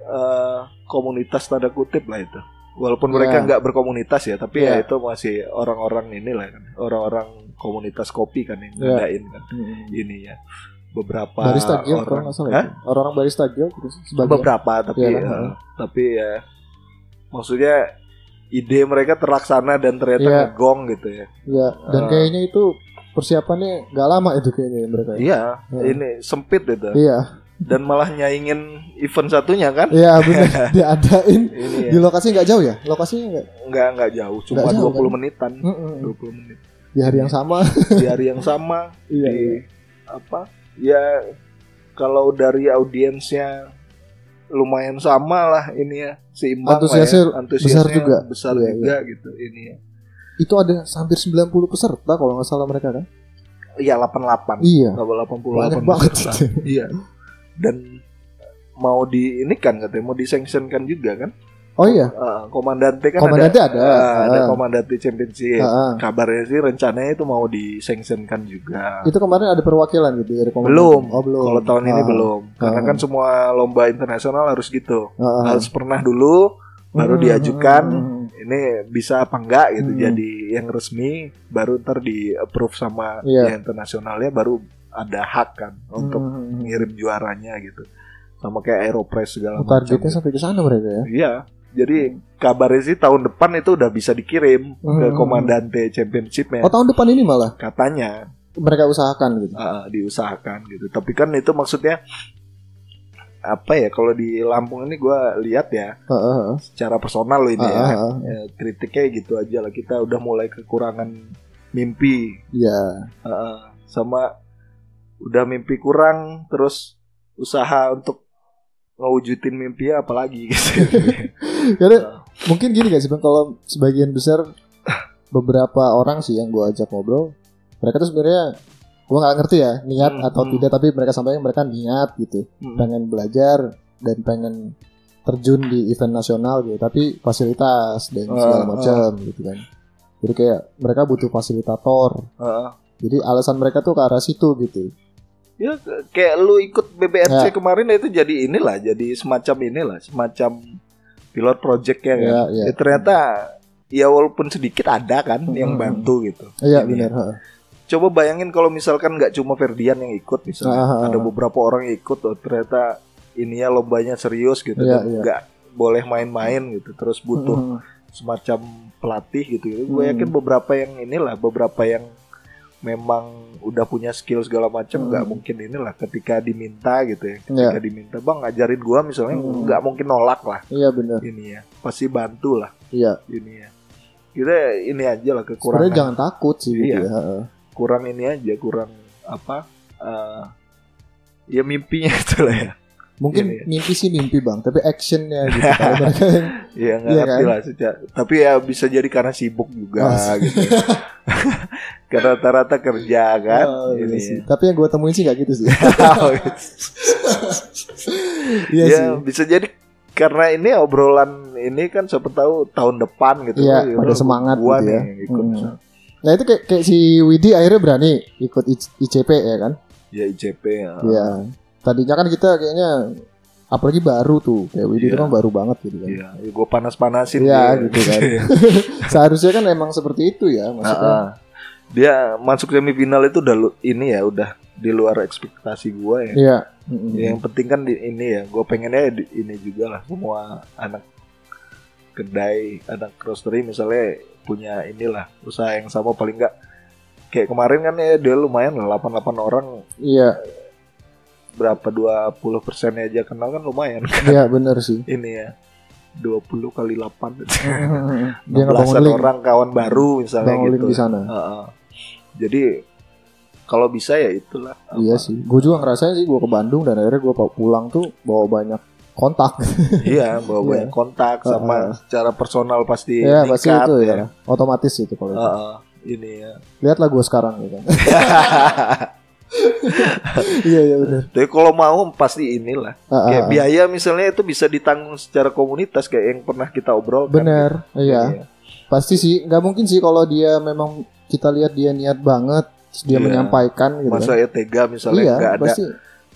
eh, komunitas tanda kutip lah itu. Walaupun Iya. mereka nggak berkomunitas ya, tapi ya Iya. itu masih orang-orang inilah kan, orang-orang komunitas kopi kan yang Iya. ngadain kan Hmm. ini ya. Beberapa Barista Guild orang, nggak salah Hah? itu. Orang-orang barista guild sebagian. beberapa tapi Iya, eh, ah. tapi ya maksudnya ide mereka terlaksana dan ternyata Iya. ngegong gitu ya. Iya, dan Ah. kayaknya itu persiapannya nggak lama itu kayaknya mereka. Iya, Hmm. ini sempit itu. Iya. dan malah nyaingin event satunya kan Iya benar diadain ini di ya lokasi nggak jauh ya lokasinya nggak nggak nggak jauh cuma jauh, 20 kan? menitan Mm-mm. 20 menit di hari yang sama di hari yang sama iya di iya. apa ya kalau dari audiensnya lumayan sama lah ini ya seimbang Antusiasnya lah ya. Antusiasnya besar juga. besar Iya, juga gitu ini ya. Itu ada hampir 90 peserta kalau nggak salah mereka kan? Iya 88 iya. Kalau 88 Banyak banget. iya. Dan mau di ini kan katanya mau disengsenkan juga kan oh iya Eh, komandante kan Komandante ada ada. Eh, ada Ah. komandante championship Ah, ah. kabarnya sih rencananya itu mau disengsenkan juga itu kemarin ada perwakilan gitu dari komandan. belum oh belum kalau tahun ini Ah, belum karena Ah. kan semua lomba internasional harus gitu ah. harus pernah dulu baru Hmm, diajukan hmm, hmm, ini bisa apa enggak gitu Hmm. jadi yang resmi baru ntar di approve sama Iya. yang internasionalnya baru ada hak kan untuk Hmm, ngirim juaranya gitu sama kayak Aeropress segala macam targetnya gitu. sampai ke sana mereka ya iya jadi kabarnya sih tahun depan itu udah bisa dikirim ke Hmm. komandante championshipnya oh tahun depan ini malah katanya mereka usahakan gitu uh, diusahakan gitu tapi kan itu maksudnya apa ya kalau di Lampung ini gua lihat ya ah, ah. secara personal loh ini Ah, ya. ah, ah. Ya, kritiknya gitu aja lah kita udah mulai kekurangan mimpi Iya. Uh, sama udah mimpi kurang terus usaha untuk ngewujudin mimpi apalagi gitu. Karena mungkin gini gak sih bang kalau sebagian besar beberapa orang sih yang gue ajak ngobrol mereka tuh sebenarnya gue nggak ngerti ya niat Hmm, atau hmm. tidak tapi mereka sampaikan mereka niat gitu. Mm. pengen belajar dan pengen terjun di event nasional gitu tapi fasilitas dan segala Ah, macam gitu kan. Jadi kayak mereka butuh fasilitator. Uh, jadi alasan mereka tuh ke arah situ gitu ya kayak lu ikut BBRC Ya. kemarin itu jadi inilah jadi semacam inilah semacam pilot project ya kan ya ya Ya, ternyata ya walaupun sedikit ada kan yang Hmm. bantu gitu iya benar ya. coba bayangin kalau misalkan nggak cuma Ferdian yang ikut misalnya Ah, ada beberapa orang yang ikut oh, ternyata ini ya lombanya serius gitu Iya, iya. nggak boleh main-main gitu terus butuh Hmm. semacam pelatih gitu gue Hmm. yakin beberapa yang inilah beberapa yang memang udah punya skill segala macam nggak Hmm. mungkin inilah ketika diminta gitu ya ketika diminta bang ngajarin gua misalnya Hmm. nggak mungkin nolak lah iya benar ini ya pasti bantu lah iya ini ya kita ini aja lah kekurangan jangan takut sih gitu Iya. ya kurang ini aja kurang apa eh, ya mimpinya itu lah ya Mungkin Iya, iya. mimpi sih mimpi bang, tapi actionnya gitu. Kalau mereka yang ya nggak Iya ngerti kan? lah secara tapi ya bisa jadi karena sibuk juga Oh. gitu karena rata-rata kerja kan Oh, iya ini sih. Tapi yang gue temuin sih nggak gitu sih. Oh, gitu. Iya ya sih. bisa jadi karena ini obrolan ini kan siapa tahu tahun depan gitu Iya, Ya pada semangat gua gitu ya. nih ikut Hmm. Nah itu kayak, kayak si Widi akhirnya berani ikut ICP ya kan? ya ICP ya. Iya. Tadinya kan kita kayaknya apalagi baru tuh kayak Widi itu Iya. kan baru banget gitu kan. Iya, ya gue panas-panasin Iya, dia. gitu kan. Seharusnya kan emang seperti itu ya maksudnya. Ah, ah. dia masuk semifinal itu udah ini ya udah di luar ekspektasi gue ya. Iya. Mm-mm. Ya, Yang penting kan di, ini ya, gue pengennya di- ini juga lah semua anak kedai, anak roastery misalnya punya inilah usaha yang sama paling enggak kayak kemarin kan ya dia lumayan lah 88 orang Iya, berapa 20 persennya aja kenal kan lumayan iya benar sih. ini ya 20 kali 8 Dia ngebangun 16 link, orang kawan baru misalnya link gitu di sana. Heeh. jadi kalau bisa ya itulah apa, Iya sih, gue juga ngerasain sih gue ke Bandung dan akhirnya gue pulang tuh bawa banyak kontak. iya bawa Iya. banyak kontak sama Heeh. secara personal pasti Iya pasti meningkat itu ya, otomatis itu kalau itu. Heeh, ini ya Lihatlah gue sekarang gitu. iya iya benar. tapi kalau mau pasti inilah Ah, kayak ah, biaya misalnya itu bisa ditanggung secara komunitas kayak yang pernah kita obrolkan Bener, gitu. iya. Iya. Pasti sih, nggak mungkin sih kalau dia memang kita lihat dia niat banget, terus dia Iya. menyampaikan gitu. masa kan. ya tega misalnya Iya, nggak ada pasti.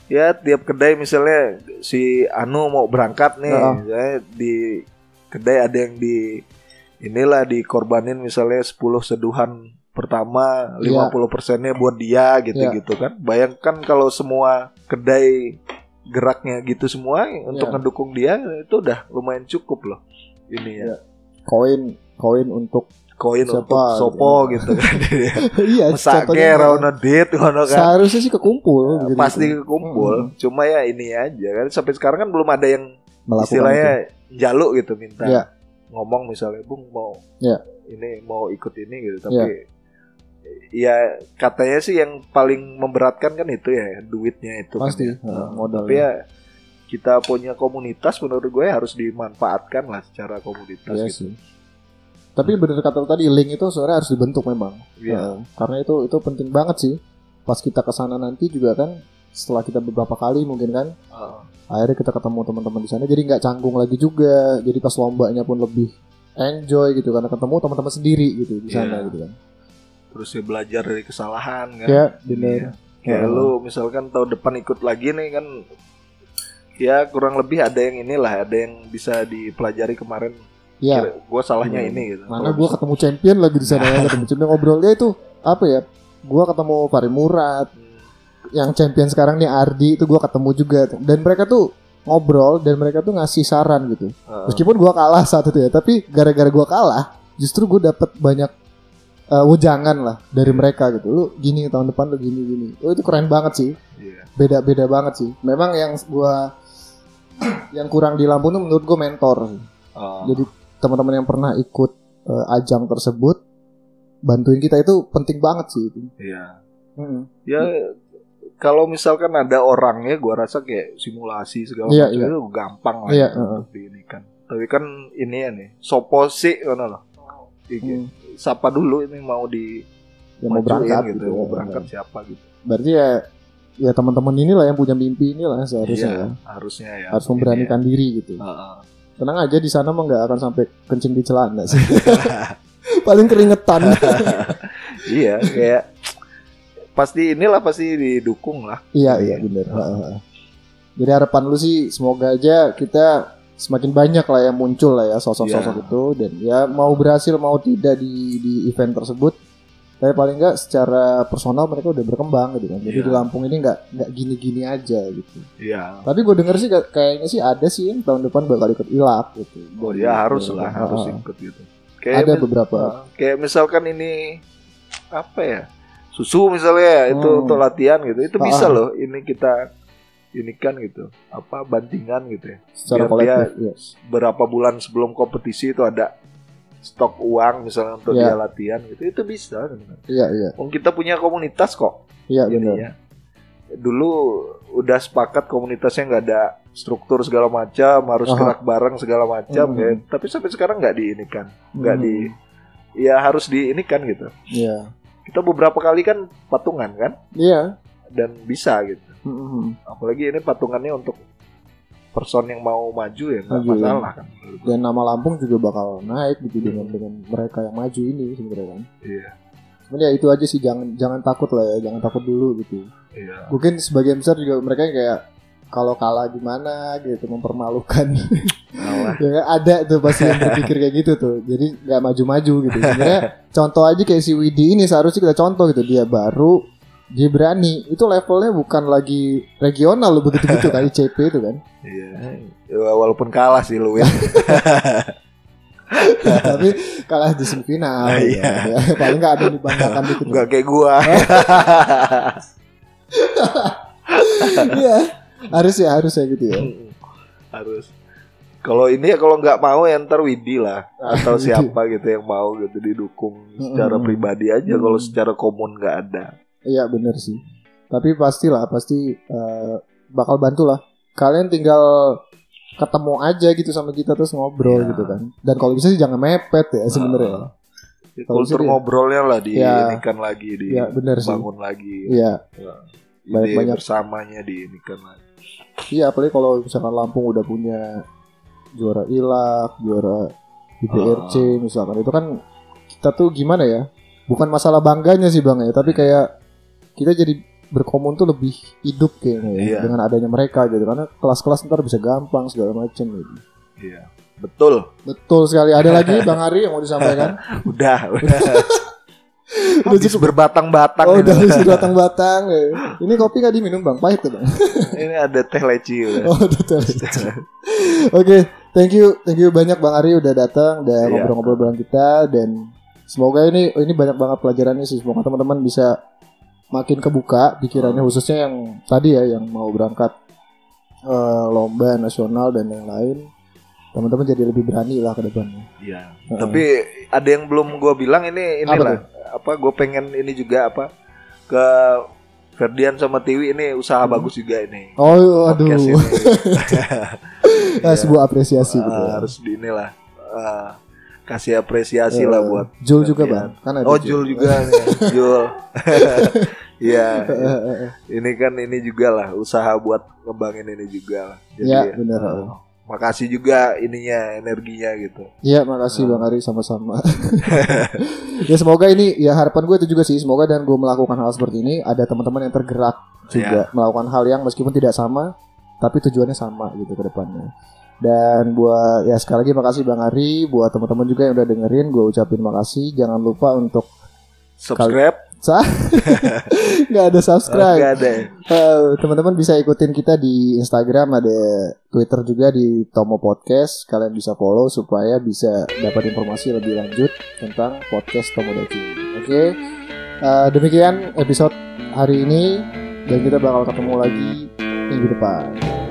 ya tiap kedai misalnya si Anu mau berangkat nih Heeh. misalnya di kedai ada yang di inilah dikorbanin misalnya 10 seduhan pertama Iya. 50 persennya buat dia gitu Iya. gitu kan bayangkan kalau semua kedai geraknya gitu semua untuk Iya. ngedukung dia itu udah lumayan cukup loh ini ya Iya. Koin, koin untuk koin Siapa, untuk sopo gitu kan. iya, Mesake contohnya rono dit kan. Seharusnya sih kekumpul begitu. Pasti kumpul. Cuma ya ini aja kan sampai sekarang kan belum ada yang Melakukan istilahnya itu. jaluk gitu minta Iya. ngomong misalnya bung mau Iya. ini mau ikut ini gitu tapi ya katanya sih yang paling memberatkan kan itu ya duitnya itu kan pasti ya. Heeh, modal. tapi ya kita punya komunitas menurut gue harus dimanfaatkan lah secara komunitas Iya gitu sih. Tapi bener kata tadi link itu sebenarnya harus dibentuk memang. Iya. Heeh, karena itu itu penting banget sih. Pas kita ke sana nanti juga kan setelah kita beberapa kali mungkin kan Heeh. akhirnya kita ketemu teman-teman di sana jadi nggak canggung lagi juga jadi pas lombanya pun lebih enjoy gitu karena ketemu teman-teman sendiri gitu di sana Iya. gitu kan terus ya belajar dari kesalahan kan? Ya bener. Iya. kayak Heeh. lu misalkan tahun depan ikut lagi nih kan ya kurang lebih ada yang inilah ada yang bisa dipelajari kemarin. Ya. Gue salahnya Iya. ini gitu. Mana gue ketemu champion lagi di sana ya ketemu champion. Ngobrolnya itu apa ya gue ketemu Fahri Murad. Hmm, yang champion sekarang nih Ardi itu gue ketemu juga. Dan mereka tuh ngobrol dan mereka tuh ngasih saran gitu. Heeh. meskipun gue kalah saat itu ya tapi gara-gara gue kalah justru gue dapet banyak uh, wejangan lah dari mereka gitu. Lu gini tahun depan lu gini gini. Oh, itu keren banget sih. Iya. beda-beda banget sih. Memang yang gue yang kurang di Lampung tuh menurut gue mentor. Sih. Oh, jadi teman-teman yang pernah ikut uh, ajang tersebut bantuin kita itu penting banget sih itu. Iya. Mm-mm. ya kalau misalkan ada orangnya gue rasa kayak simulasi segala Iya, macam iya. itu gampang lah Iya, gitu untuk ini kan. Tapi kan ini ya nih sopo sih kan loh Iki. Hmm. siapa dulu ini mau di yang mau berangkat gitu, gitu mau ya. berangkat siapa gitu berarti ya ya teman-teman inilah yang punya mimpi inilah seharusnya Iya, ya. harusnya ya harus memberanikan diri gitu ya. Heeh. tenang aja di sana mah nggak akan sampai kencing di celana sih paling keringetan iya kayak pasti inilah pasti didukung lah iya iya benar jadi harapan lu sih semoga aja kita semakin banyak lah yang muncul lah ya sosok-sosok Iya. itu dan ya mau berhasil mau tidak di di event tersebut tapi paling nggak secara personal mereka udah berkembang gitu kan jadi Iya. di Lampung ini nggak nggak gini-gini aja gitu iya Tapi gue denger sih kayak- kayaknya sih ada sih yang tahun depan bakal ikut ilap gitu. oh ya harus lah harus ikut gitu kayak Ada beberapa. Kayak misalkan ini apa ya susu misalnya itu Hmm. untuk latihan gitu itu bisa loh ini kita ini kan gitu apa bandingan gitu ya secara kolektif. ya. berapa bulan sebelum kompetisi itu ada stok uang misalnya untuk Iya. dia latihan gitu itu bisa. Iya iya Wong kita punya komunitas kok iya benar. ininya. Dulu udah sepakat komunitasnya nggak ada struktur segala macam, harus Aha. gerak bareng segala macam Hmm. ya. Tapi sampai sekarang nggak diinikan, nggak di, ya harus diinikan gitu. Iya Kita beberapa kali kan patungan kan, iya. dan bisa gitu. Mm-mm. Apalagi ini patungannya untuk person yang mau maju ya nggak ya. masalah kan. Dan nama Lampung juga bakal naik gitu dengan dengan mereka yang maju ini sebenarnya kan. Iya, Cuman ya itu aja sih jangan jangan takut lah ya jangan takut dulu gitu. iya. Mungkin sebagian besar juga mereka yang kayak kalau kalah gimana gitu mempermalukan ya ada tuh pasti yang berpikir kayak gitu tuh jadi nggak maju-maju gitu sebenarnya contoh aja kayak si Widi ini seharusnya kita contoh gitu dia baru dia berani itu levelnya bukan lagi regional loh begitu gitu kan ICP itu kan Iya. Ya, walaupun kalah sih lu ya. tapi kalah di semifinal Ah, gitu. iya. Ya, paling nggak ada dibanggakan dikit Enggak kayak gua. iya harus ya harus ya gitu ya Harus. Kalau ini ya kalau nggak mau ya ntar Widi lah atau siapa gitu yang mau gitu didukung secara pribadi aja. Kalau secara komun nggak ada. Iya bener sih tapi pastilah pasti eh, bakal bantu lah kalian tinggal ketemu aja gitu sama kita terus ngobrol Iya. gitu kan dan kalau bisa sih jangan mepet ya sebenarnya. Ya, Kalau Kultur bisa dia- ngobrolnya lah Ya. diinikan lagi, Iya, bener sih. dibangun lagi. iya Ide Banyak-banyak. bersamanya diinikan lagi. Iya, apalagi kalau misalkan Lampung udah punya juara ilak, juara IBRC Ah. misalkan itu kan kita tuh gimana ya? Bukan masalah bangganya sih bang ya, tapi kayak kita jadi berkomun tuh lebih hidup kayaknya ya Iya. dengan adanya mereka gitu karena kelas-kelas ntar bisa gampang segala macam gitu. Iya. Betul. Betul sekali. Ada lagi Bang Ari yang mau disampaikan? Udah, udah. Udah Habis cukup. berbatang-batang. Oh, udah habis batang-batang. ya. Ini kopi nggak diminum bang? Pahit tuh bang. Ini ada teh leci udah. Oh, betul. Oke, thank you, thank you banyak Bang Ari udah datang, udah Iya. ngobrol-ngobrol bareng kita dan Semoga ini ini banyak banget pelajarannya sih. Semoga teman-teman bisa makin kebuka pikirannya khususnya yang tadi ya yang mau berangkat eh, lomba nasional dan yang lain. Teman-teman jadi lebih berani lah ke depannya. Iya. Heeh. Tapi ada yang belum gue bilang ini Apa inilah apa, gue pengen ini juga apa ke Ferdian sama Tiwi ini usaha Hmm. bagus juga ini. Oh, aduh. Podcast ini. Eh, Iya. sebuah apresiasi gitu. Ah, ya. harus di inilah eh, kasih apresiasi lah Eh, buat Jul juga bang. Kan ada Oh Jul juga Jul. Eh. ini kan ini juga lah usaha buat ngembangin ini juga lah. Jadi Ya, benar. eh, makasih juga ininya energinya gitu. Iya, makasih Ah. Bang Ari sama-sama. ya semoga ini ya harapan gue itu juga sih semoga dan gue melakukan hal seperti ini ada teman-teman yang tergerak juga melakukan hal yang meskipun tidak sama tapi tujuannya sama gitu ke depannya. Dan buat ya sekali lagi makasih Bang Ari buat teman-teman juga yang udah dengerin gue ucapin makasih. Jangan lupa untuk Subscribe, nggak ada subscribe. Nggak ada. Eh, teman-teman bisa ikutin kita di Instagram ada Twitter juga di Tomo Podcast. Kalian bisa follow supaya bisa dapat informasi lebih lanjut tentang podcast Tomo oke? Eh, demikian episode hari ini dan kita bakal ketemu lagi minggu depan